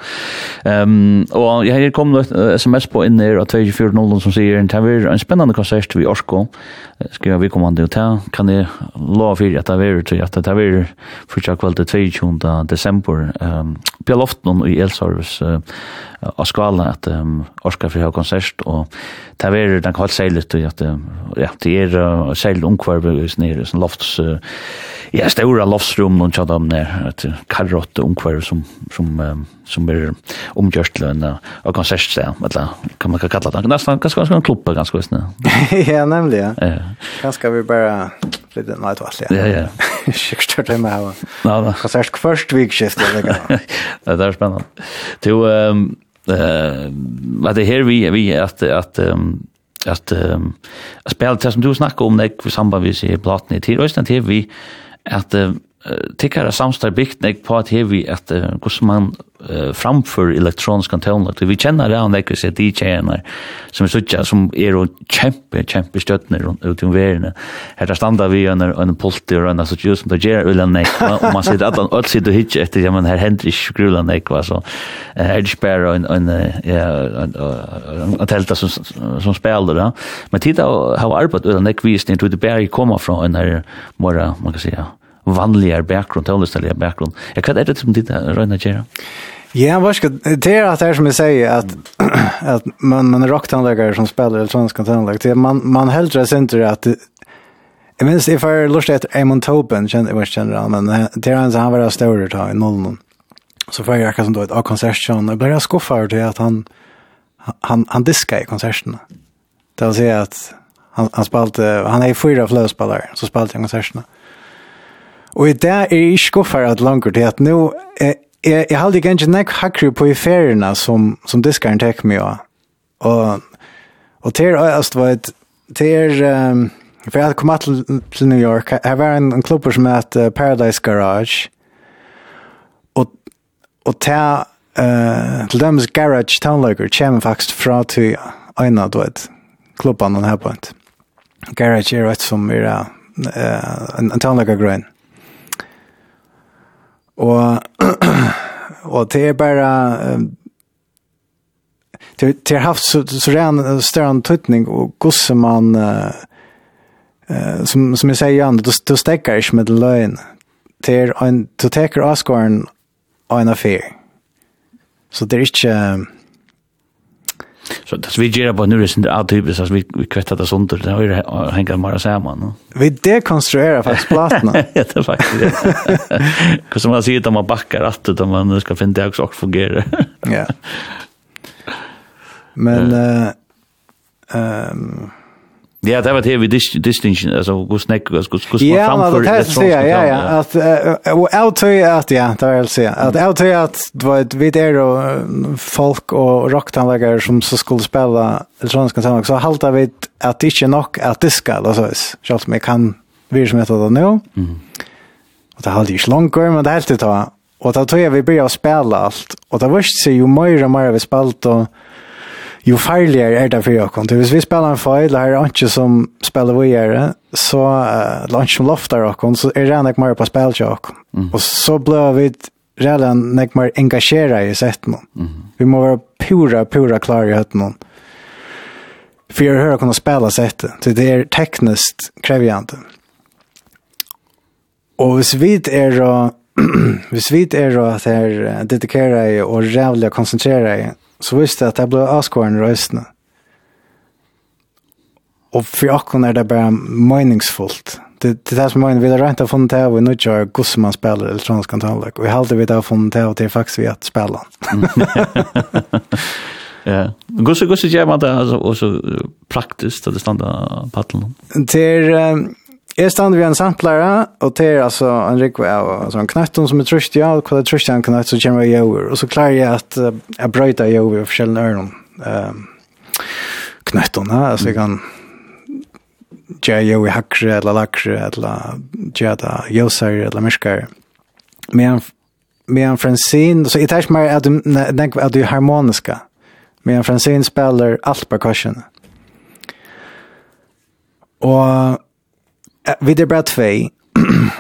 Um, og jeg har kommet et sms på inn her av 2400 som sier det er en spennende konsert vi Orsko. Skal vi komme an til å Kan jeg lov for at det er til at det er fortsatt kveld til 22. desember. Um, Pia Lofton i Elservice. Uh, av skala at um, Orska for å ha konsert, og det er det kan holde seg litt, at ja, det er uh, særlig omkvarve nere, sånn lofts, uh, ja, større loftsrom, noen om nere, et karrott omkvarve som, som, um, som er omgjørst til en konsert konsertsted, eller kan man kalla det, nesten ganske ganske en klubbe, ganske visst. [laughs] ja, nämligen ja. Ganske vi bara flytte, nei, det var ja. Ja, ja. Sikkert det med her. Konsert først vikskiftet, det kan Det er spennende. Du, eh vad det här vi vi att att att um, att spela det som du snackar om det i samband med sig plattan i tid och sen till vi att tycker tikkara samstar byggt nek på at hevi at hos man framför elektroniska tonlag. Vi känner det han ekki seg DJ-ene som er suttja, som er og kjempe, kjempe støttner ut i verene. Her standa vi en, en polti og en sånn just som det gjer ulan nek, og man sitter at han öll sitter og hitje etter, ja, men her hender ikke grula nek, va, så her er ikke en, en, ja, en, en, telta som, som spelar, da. Men tida har arbeid ulan nek visning, tog det bare koma fra en her mora, man kan säga, vanligare bakgrund, tålestalliga bakgrund. Jag kan inte som ditt röna gera. Ja, vad ska det är att det är som jag säger att [clears throat] att man man är rocktandläggare som spelar elektroniska tandläggare. Man man hellre syns inte att Jag minns if I lust at Amon Topen, kände jag kände han, men det är han som han var större då i nollen. Så får jag som då ett konsertshow och blir jag skuffad till att han han han diskar i konserterna. Det vill säga att han han spalt han är fyra flöspelare så spalt han konserterna. Mm Og i dag er jeg ikke skuffer at langer til at nå, jeg, jeg, jeg hadde ikke enn nek hakker på i feriene som, som diskaren tek meg av. Og, og til øyest var et, til um, for jeg hadde kommet til, til New York, jeg var en, en klubber som heter Paradise Garage, og, og til, uh, til dems Garage Townlager kommer faktisk fra til øyne, du vet, klubben han har på Garage er et som er uh, en, en townlager grønn. Og, [clears throat] og det er bare, det, det har haft så, så ren större tutning och gosse man, uh, uh, som, som jag säger igen då då stäcker jag med lön till en, to take Oscar en affär. Så det är inte Så det vi gör på nu är det atypiskt att vi vi kvettar det sånt där och hänga bara samman. No? Vi dekonstruerar faktiskt plattan. [laughs] ja, det faktiskt. [laughs] Hur som man ser att man backar att utan man ska finna det också fungera. ja. Men eh uh, ehm um, Ja, det var det vi distinction, altså hvor snakk, hvor man framfører det sånn. Ja, ja, ja, at, og jeg tror at, ja, det var jeg vil si, at jeg tror at, du vet, vi er jo folk og rocktanleggere som så skulle spille elektronisk sammenheng, så halte vi at det ikke er nok at det skal, altså, selv om jeg kan virke som etter det nå, og det halte ikke langt, men det er helt til ta, og da tror jeg vi blir å spille alt, og det var ikke så jo mer og mer vi spilte, og jo farligere er det for Jakob. Hvis vi spiller en feil, eller er ikke som spiller vi gjør det, så uh, lunch som lofter dere, så er det ikke mer på spill til dere. Mm. Og så ble vi redan nok mer engasjeret i setten. Mm. Vi må være pura, pura klar i høtten. For jeg hører kunne spela setten, så det er teknisk krevjende. Og hvis vi er å [clears throat] hvis vi er å dedikere og rævlig konsentrere så visste jeg at jeg ble avskåren i røysene. Og for akkurat er det bare meningsfullt. Det, det er det som mener, vi har rent av funnet til vi nå ikke hvordan man spiller elektronisk kontrolløk, og i halde vi har funnet til det er faktisk vi har spillet. [laughs] Ja. Hvordan gjør man det altså, også praktisk til det standa paddelen? Det er, um, Jeg stand ved en samplare, og det er altså en rikve av en knøtten som er trøst, ja, og hva er trøst en knøtt, så kommer jeg over. Og så klarer jeg at uh, jeg brøyter jeg over forskjellige øren uh, knøttene, altså jeg kan gjøre jeg i hakre, eller lakre, eller gjøre det jøsere, eller mørkere. Men med en Francine, så jeg tar ikke mer at du, at du er harmoniske. Med en Francine spiller alt percussionen. Og vi det bara två.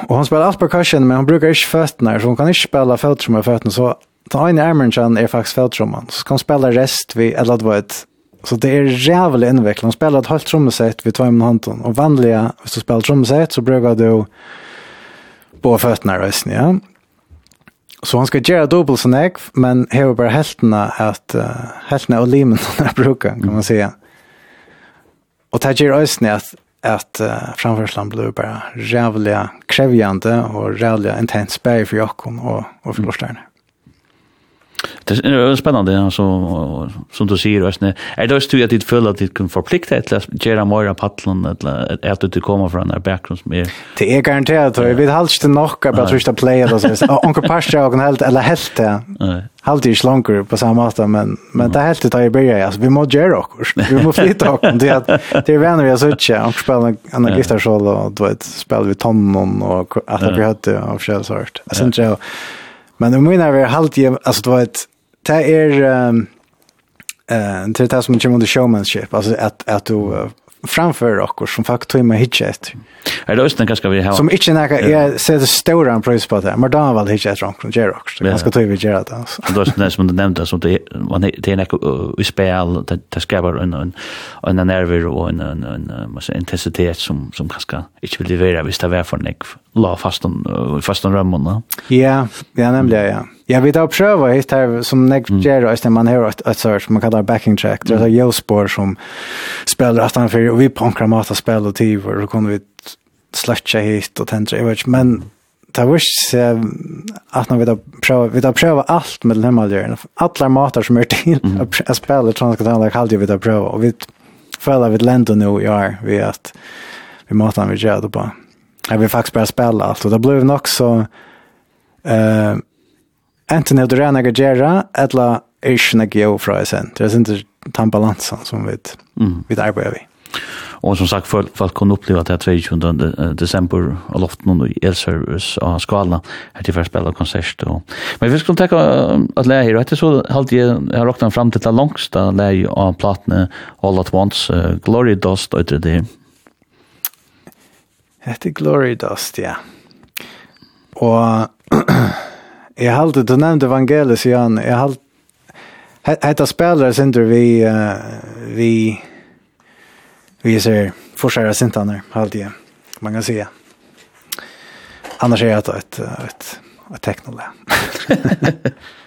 och han spelar allt percussion men han brukar inte fötterna så han kan inte spela fältrum med fötterna så ta in armen chan är faktiskt fältrumman. Så kan spela rest vi eller vad vet. Så det är jävla invecklat. Hon spelar ett halvt trumset vid två med handen och vanliga hvis du spelar trumset så brukar du på fötterna resten, ja. Så han ska göra dubbelt sån ägg, men här är bara hälften att uh, hälften av limen [laughs] som jag brukar, kan man säga. Och det här gör att at uh, framförslan ble bara rævlig krevjande og rævlig intens berg for Jakob og, og för Lorstjärnor. Det är spännande alltså som du säger och nu. Är det just att det följer att det kan förplikta ett läs Jera Moira Patlan eller att du kommer från där bakgrund som är. Det är garanterat att vi vet halvst nog att jag tror att playa då så. Onkel Pascha och helt eller helt det. Halt i slankor på samma sätt men men det helt [laughs] det i börja alltså vi måste göra också. Vi måste flytta också det att det är vänner jag så tjä och spela en gitarr så då ett spel vi tonnen och att vi hade av självsort. Sen tror jag Men det menar vi alltid alltså det var ett det är ehm eh det är som under showmanship alltså att att du framför och som faktiskt tog mig hitcha ett. Är det östen kanske vi har. Som inte näka jag ser det stora en pris på det. Men då väl hitcha ett från Jerox. Det kanske tog vi Gerard alltså. Det är nästan som du nämnde som det man det är näka i spel det det skapar en en en nerver och en en en intensitet som som kanske inte vill levera visst det var för nick la fast den uh, fast den rammen va. Ja, ja nämligen ja. Jag vet att pröva hit här som next year mm. när man har ett ett search man kallar backing track. Det är mm. jag spår som spelar att han för och vi punkar mata spel och tid och då kommer vi släcka hit och tända i vart men Det var ikke at vi da prøver, vi da prøver alt med denne maljøren. Alle mater som er til å spille transkatanaler kallte vi da prøver, og vi føler vi lender nå i år ved at vi mater vi gjør det på jag vill faktiskt bara spela allt. Och det blev nog så... Uh, Antingen det rena gajera, eller ikke geo fra i sen. Det er ikke den balansen som vi, mm. vi arbeider i. Og som sagt, folk, folk kunne oppleve at det er december desember og loften i Elservice og Skala her til først spille konsert. Og... Men vi skulle tenke at leie her, og etter så halte jeg, jeg råkna fram til det langste leie av platene All At Once, uh, Glory Dust, og det. Hette Glory Dust, ja. Og [clears throat] jeg halte, du nevnte evangeliet, sier han, jeg halte, Hetta spelare sindur vi uh, vi vi ser forsara sintanar halde jeg. Man kan säga. Annars är det ett ett ett teknola. [laughs] [laughs]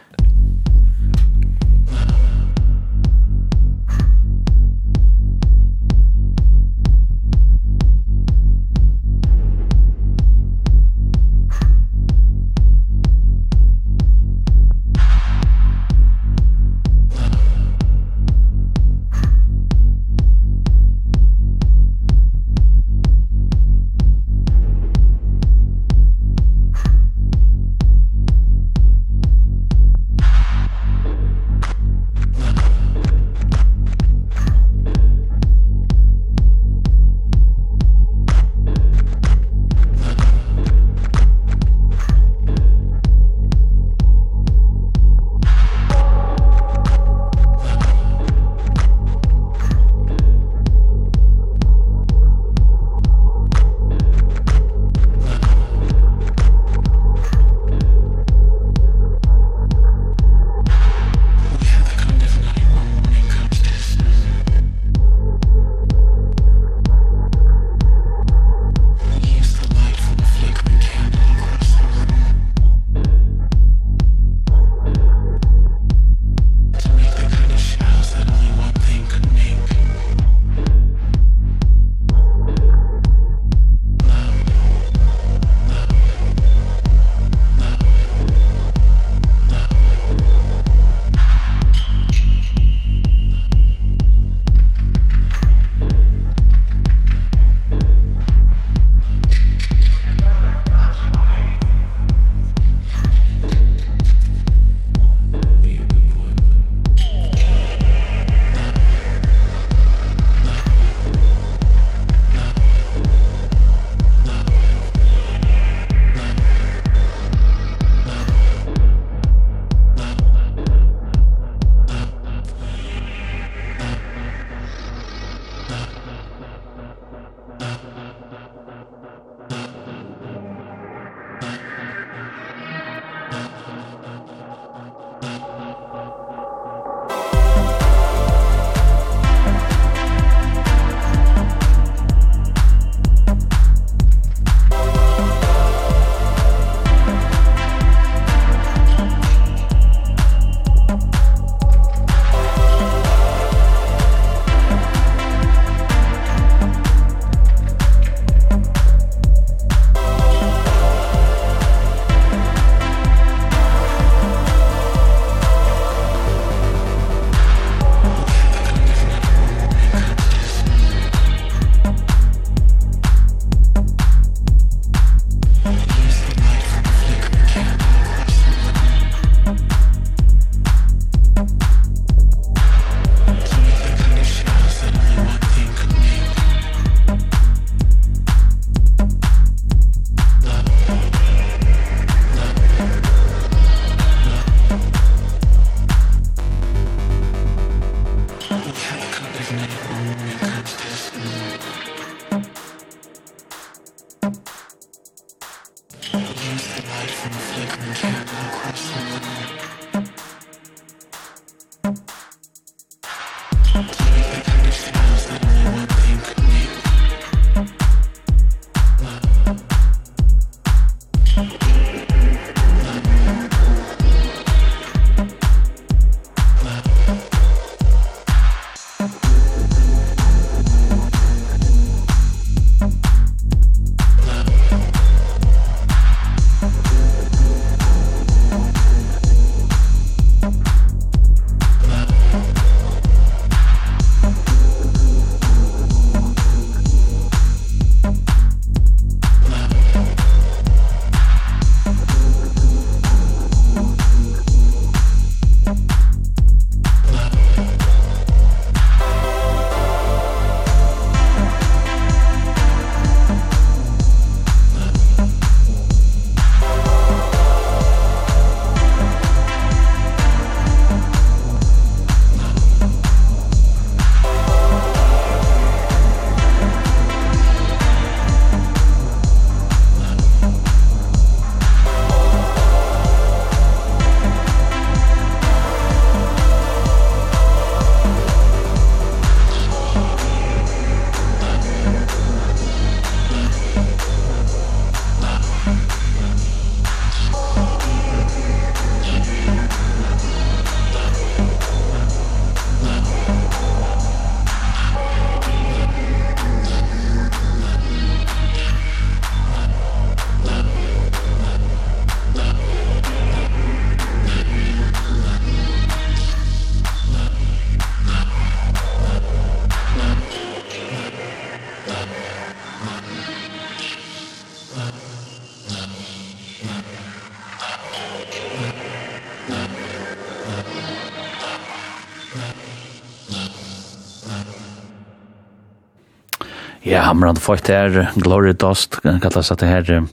ja, han har fått her Glory Dust, kallas at det her,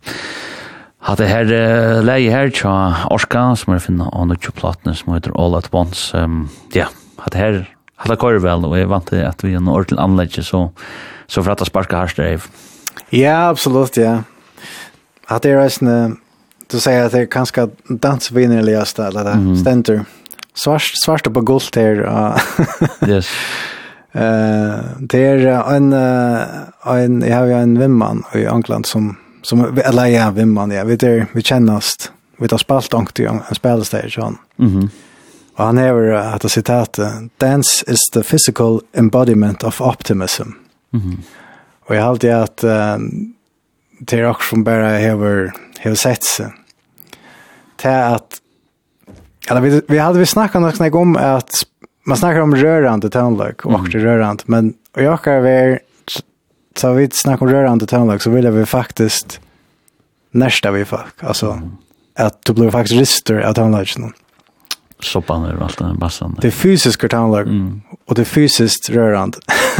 Hatt det her uh, leie her tja Orska, som er finna av platene som heter All At Once. Um, ja, hatt det her, hatt det kører vel, og jeg vant til at vi er noe ordentlig anlegg, så, så for at det sparka her streiv. Ja, absolutt, ja. Hatt det er reisende, du sier at det er kanskje dansvinnerligast, eller det, mm -hmm. stenter. Svart, svart på gult her. Uh. yes. [laughs] Eh, det er en en jag har ju en vimman i England som som eller ja vimman ja, vet du, vi kännas vi tar spalt ångt i en spelstage han. Mhm. Mm Och han hever att det dance is the physical embodiment of optimism. Mhm. Mm och jag har att uh, det er også som bara hever, har sett seg. Det är att Eller vi, vi hade vi snackat något om att man snackar om rörande tonlock och mm. rörande men och jag kan väl så vi snackar om rörande tonlock så vill jag vi faktiskt nästa vi fuck alltså mm. att du blir faktiskt rister av tonlocken. [laughs] Så på när allt den bassan. Det fysiska tonlock mm. och det fysiskt rörande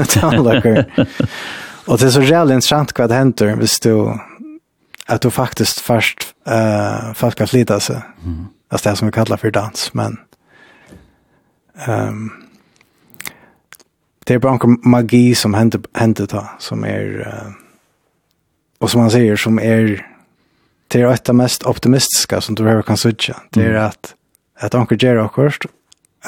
tonlocker. och det är så jävla intressant vad händer hvis du att du faktiskt först eh uh, fast kan flytta sig. Mm. Alltså det som vi kallar för dans men Um, det er bare magi som hender, hender ta, som är, uh, och som man sier, som är det er et av mest optimistiska som du behöver kan söka. Det är att, att anker gjør akkurat,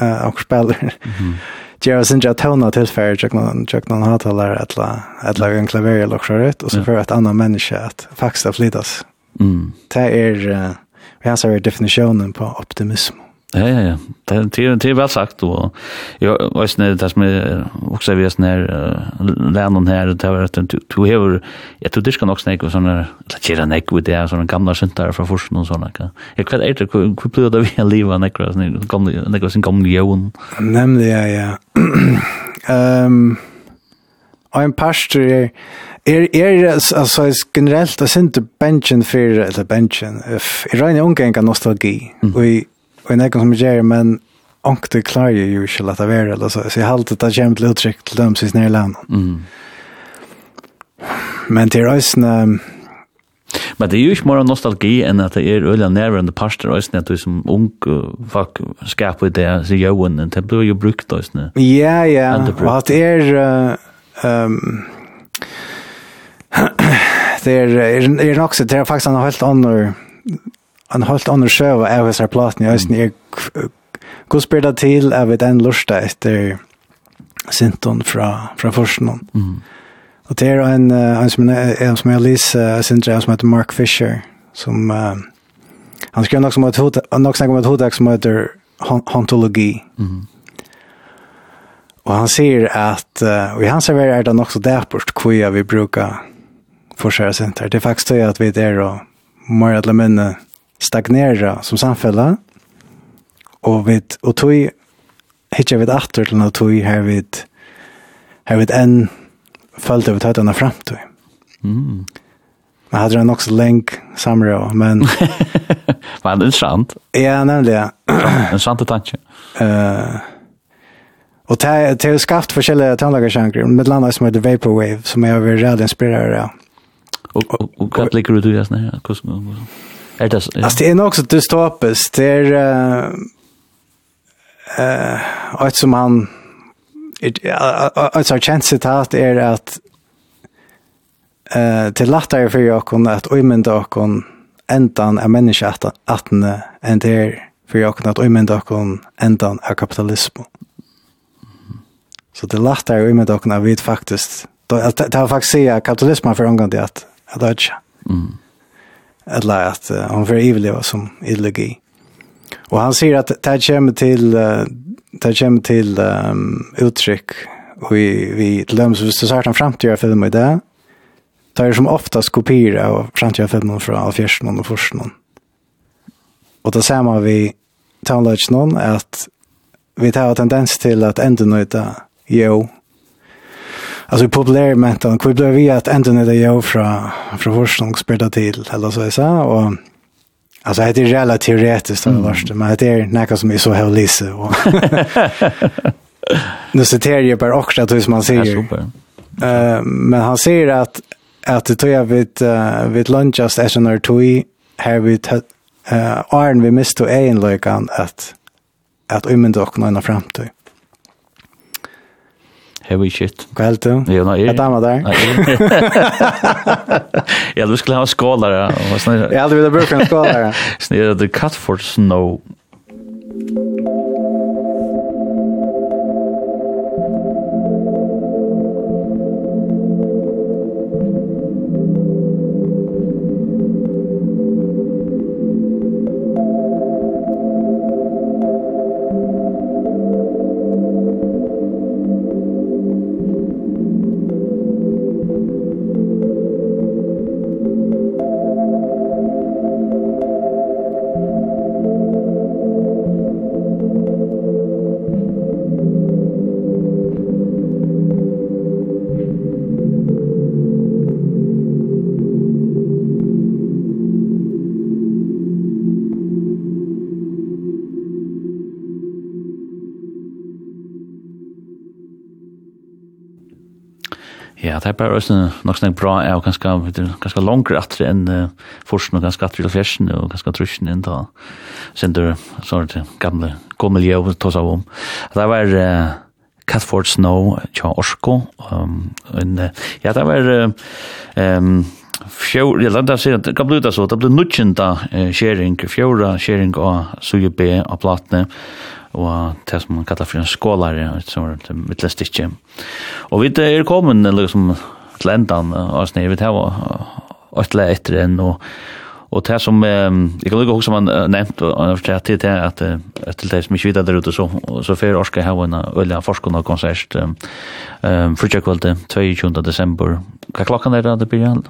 uh, anker spelar, mm -hmm. [laughs] Gera sin jag tona tillfärd jag någon jag någon har talar att att en klaver eller så ut, och så för annet menneske at faktisk det flyttas. Mm. Det är vi har så definisjonen på optimism. Ja, ja, ja. Det, det, det er vel sagt, og jeg vet ikke, det som jeg også vet når lænen her, det var at du hever, jeg tror det skal nok snakke sånne, eller kjera nek ut det, sånne gamle syndere fra forsen og sånne. Ja, Jeg vet ikke, hva blir det vi har livet nek, nek sin gamle jøen? Nemlig, ja, ja. um, [clears throat] og en pastor er, er, er altså, generelt, det er ikke benchen for, eller benchen, jeg regner omgang av nostalgi, Mm. og och en ekon som gjør, men ankte klar jo ikke ska låta vara eller så så jag hållt det jämt lite uttrykk til dem sis ner i landet. Mm. Men til røysene... Men det er jo ikke mer nostalgi enn at det er øyla nærværende parster och at du som ung folk skaper det så Johan och det blir jo brukt då sen. Ja ja. Og at det Uh, um, det er, er, er nok så, det er faktisk en helt annen en helt annen show av hessar platen. Jag syns är god spela til av den lusta etter Sinton fra, fra Forsen. Mm. Og det er en en som en som jeg jag läser Sinton som heter Mark Fisher som uh, han skrev nok som et ett nok snakker om et hot som heter ontologi. Mm. Og han sier at, uh, og i hans server er det nok så dæpert hvor vi brukar försöka center. Det er faktisk det at vi er där och mer eller mindre stagnera som samfella og vid og tog hittar vid åter til og tog her vid her vid en følt av tøtt anna framtid. Mm. Man hade en också länk samrå, men... [laughs] Var det intressant? Ja, nemlig, nämligen. [clears throat] Intressant tanke. Uh, og det har skaft forskjellige tandlagarsankrar, med landa som heter Vaporwave, som jeg har vært väldigt inspirerad av. Og hva ligger du i det här? Er det så? Altså, det er nok så dystopisk. Det er... Uh, uh, et som han Et, chanset är kjent sitat er at uh, jag kan att ömynda och kan ändan är människa att att en det er for jokken at ömynda och endan ändan är. Så det lättare ömynda och at vi faktisk... det har faktiskt säga kapitalismen för omgående att at det er ikke. Mm eller at uh, han får överleva som ideologi. Och han sier att det kommer till, uh, det kommer till um, uttryck och vi, vi löms, så det han framtida filmer i det det er som oftast kopier av framtida filmer från Alfjärsson och Forsson. Och det ser man vi tar någon att vi tar tendens till att enda nøyta jo alltså populär mentan kvar blev vi att ändå när det jag från från forskning spelade till eller så så och Alltså det är relativt teoretiskt det värsta, men det är något som är så här lise. Nu citerar jag bara också att man säger. Eh men han säger att att det tror jag vid uh, vid lunchast SNR 2 här vi eh arn vi miste en lökan att att ymmen dock nåna framtid heavy shit. Hva helt du? Jo, nå er det. damer der. Ja, du skulle ha skålare. Jeg hadde vilja bruka en skålare. [laughs] Snir, det cut for Snow er bare også nok sånn bra er og ganske, ganske langere atre enn uh, forsen og ganske atre til fjersen og ganske trusjen enn da sender sånn til gamle gamle miljø og tås av om. Det var uh, Catford Snow tja Orsko um, en, ja det var um, fjör jag landa sig att det kan bli ut så det blir nutchenta sharing fjöra sharing och så ju be av platene, og det som man kallar for en skålare, som er et mittle ikke. Og vi er kommet liksom til endan av snedet, vi tar og etter enn, og Och det som eh, jag kan lukke også man nevnt, nämnt och jag förstår till det att uh, till det som inte vidare där ute så så för orska ha en öliga forskarna konsert ehm um, frukvälde 22 december. Vad klockan er det där början?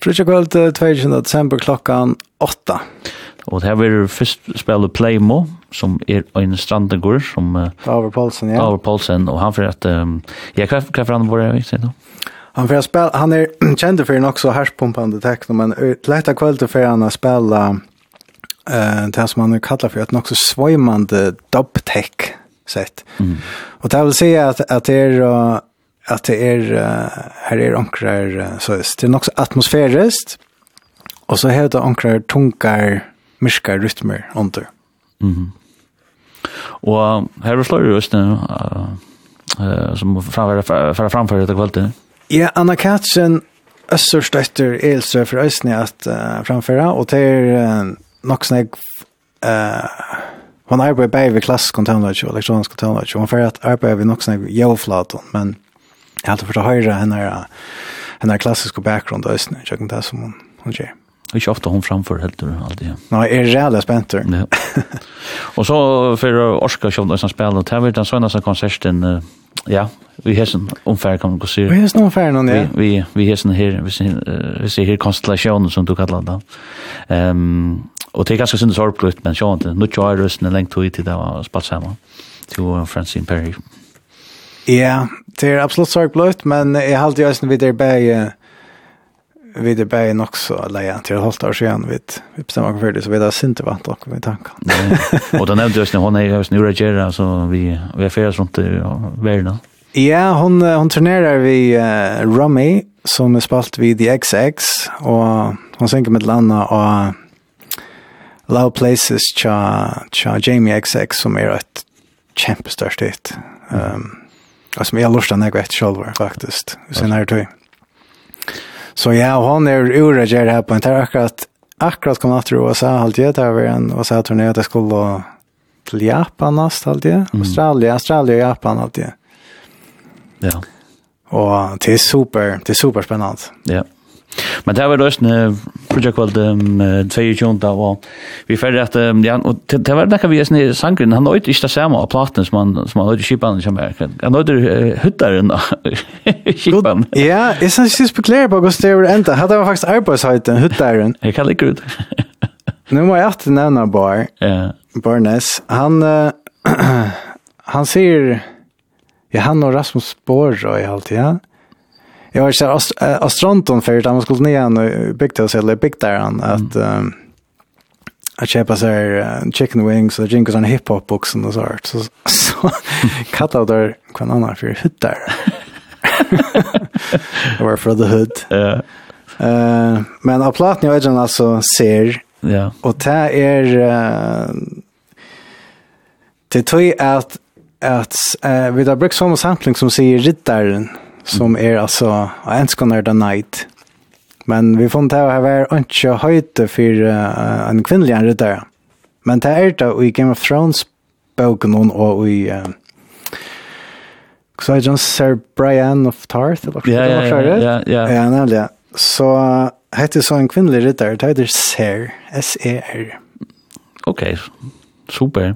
Frukvälde 22 december klockan 8. Och det her vil först spela Playmo som är en strandgård som uh, Power Paulsen ja. Power Paulsen og han för att um, jag kräver for han vara jag vet inte. Han får spela han [clears throat] är känd för en också härspumpande techno men lätta kvällen för han att spela eh det som man kallar för ett också svajmande dub tech sätt. Mm. Och det vill säga att att det är att det är här är ankrar så det är också atmosfäriskt och så heter onkrar tunkar myskar rytmer under. Mhm. Och här slår ju just nu eh som framför framför det kvällen. Ja, Anna Katzen, Østerstøtter, Elstrø fra Østene, at uh, framføra, og det er uh, nok snakk uh, Hon arbetar bäj vid klasskontanlöjt och elektronisk kontanlöjt. Hon får att arbeta vid något sådant geoflaton. Men jag har alltid fått höra henne, henne klassiska background och östning. Jag kan inte som hon, hon gör. Ikke ofte hun framfor helt du alltid. Ja. Nei, jeg er reale spent. Ja. og så for Orska kjønner som spiller, det har vært den sånne konserten uh, ja, vi hesen omfær kan man gå se. Vi hesen omfær någon ja. Vi vi hesen her, vi ser vi ser här konstellationen som du kallar det. Ehm och det är ganska synd sorgligt men så inte. Nu kör det sen längt tid till det var spalt samma. Till Francine Perry. Ja, det är absolut sorgligt men jag har alltid ösn vid det bäge vi det bär nog också leja till halvt år sedan vi vi bestämmer för det så vi där inte vant och vi tankar. Och då nämnde just när hon är hos Nura Gerra så vi vi är färdas runt världen. Ja, hon hon turnerar vi uh, Rummy som är spalt vid The XX och hon sänker med Lana och Low Places cha cha Jamie XX som är ett kämpestörst hit. Ehm um, Alltså jag lustar när jag vet själv faktiskt. Sen är det Så ja, han är urager här på en tar akkurat akkurat kom att och så halt jag där var en och så att turné att skulle till Japan nästa halt jag. Australien, Australien, Japan halt jag. Ja. Och det är super, det är superspännande. Ja. Men det var då en projekt vad um, 22 och vi för att ja och det var där vi är snä sanken han nöjt inte det samma av platten som man som man hade skipan som är han nöjt hyttaren [laughs] skipan. Ja är sen sist beklär på går det ända hade jag faktiskt arbetshöjten hyttaren [laughs] jag kan lika ut nu må jag att nämna bar. Ja. Barnes. Han [clears throat] han ser ja han och Rasmus Borg och allt ja. Jag har sett Astronton för att man skulle ner en byggt eller byggt där han att um, att köpa så här chicken wings och drinkar sån hiphop boxen och så här. Så, så [laughs] cut out där kan annan för hut där. [laughs] var for the hood. Ja. Eh men av plattan jag vet alltså ser. Ja. Och det är uh, det tror jag att att uh, vi har brukt samma sampling som säger riddaren. Mm som är alltså en skonar the night. Men vi får inte ha var inte höjte för uh, en kvinnlig riddare. Men det är det i Game of Thrones boken och i uh, så är John Sir Brian of Tarth eller Ja, ja, ja. Ja, nämligen. Så heter så en kvinnlig riddare, det heter Ser, S-E-R. Okej, okay. super.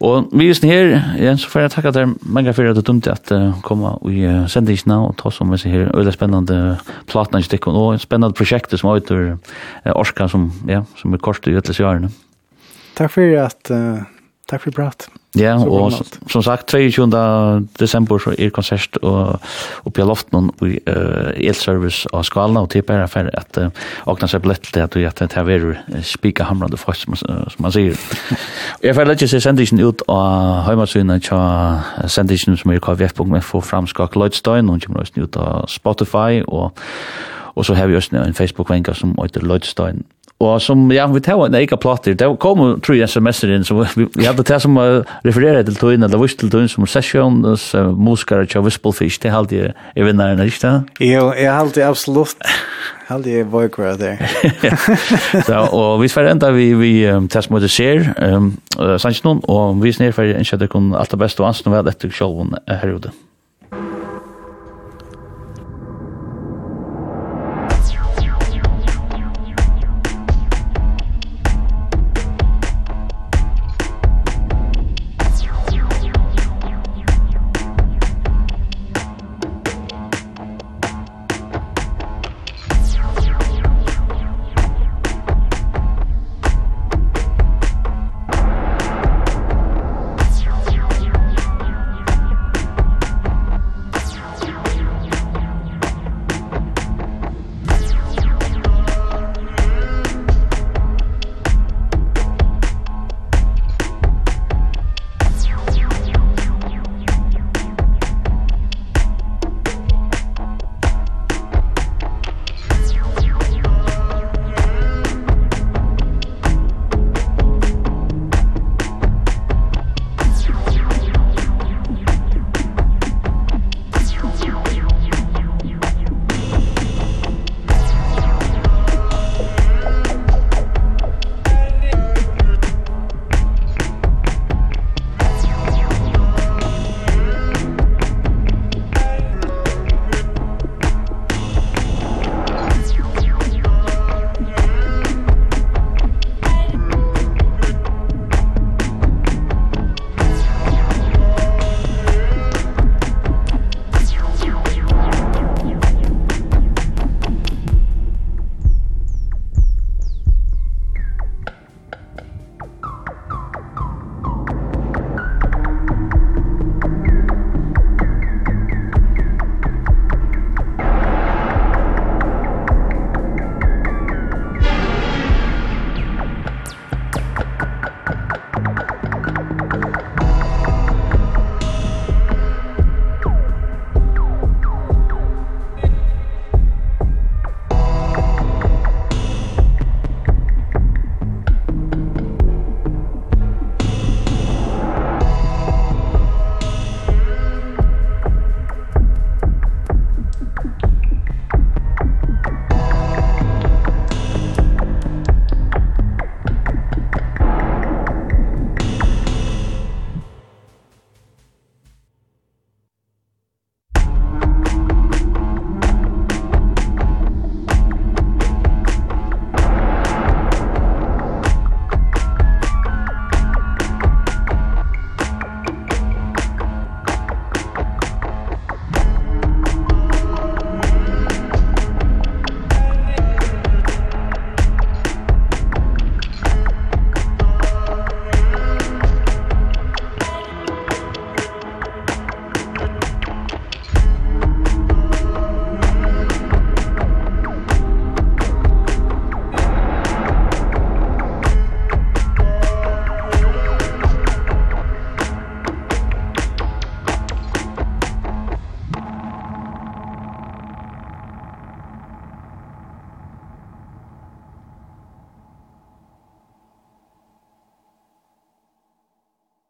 Og vi er her, igjen, så får jeg takke deg mange for at du dumt at uh, komme i uh, sendingsene og ta som vi ser her, øyla spennende platene i stikken, og spennende prosjekter som er ute uh, Orska, som, ja, som er kort i øtles i. Takk for at uh, Takk for prat. Ja, så og som sagt, 23. desember så er konsert og oppe i loften og i uh, elservice av skalene, og det bare for at uh, åkna seg blett til at det her er spika hamrande folk som, uh, som man sier. jeg får lette seg sendisjen ut av heimasynet til sendisjen som er kvf.info framskak Lloydstein, og kommer også ut av Spotify, og, og så har vi også en Facebook-venka som heter Lloydstein Og som, ja, vi tar en eka plater, det kom tre sms'er inn, så vi, vi hadde det som uh, refererer til tøyen, eller vist til tøyen som session, uh, muskere til Wispelfish, det halte jeg i vinneren, ikke det? Jo, jeg halte absolutt, halte jeg vøkere der. [laughs] Så, og vi sver enda vi, vi um, tar som det ser, um, uh, sannsyn og vi snedfer, ikke at det kun alt det beste, og ansen vel etter sjølven herhjudet.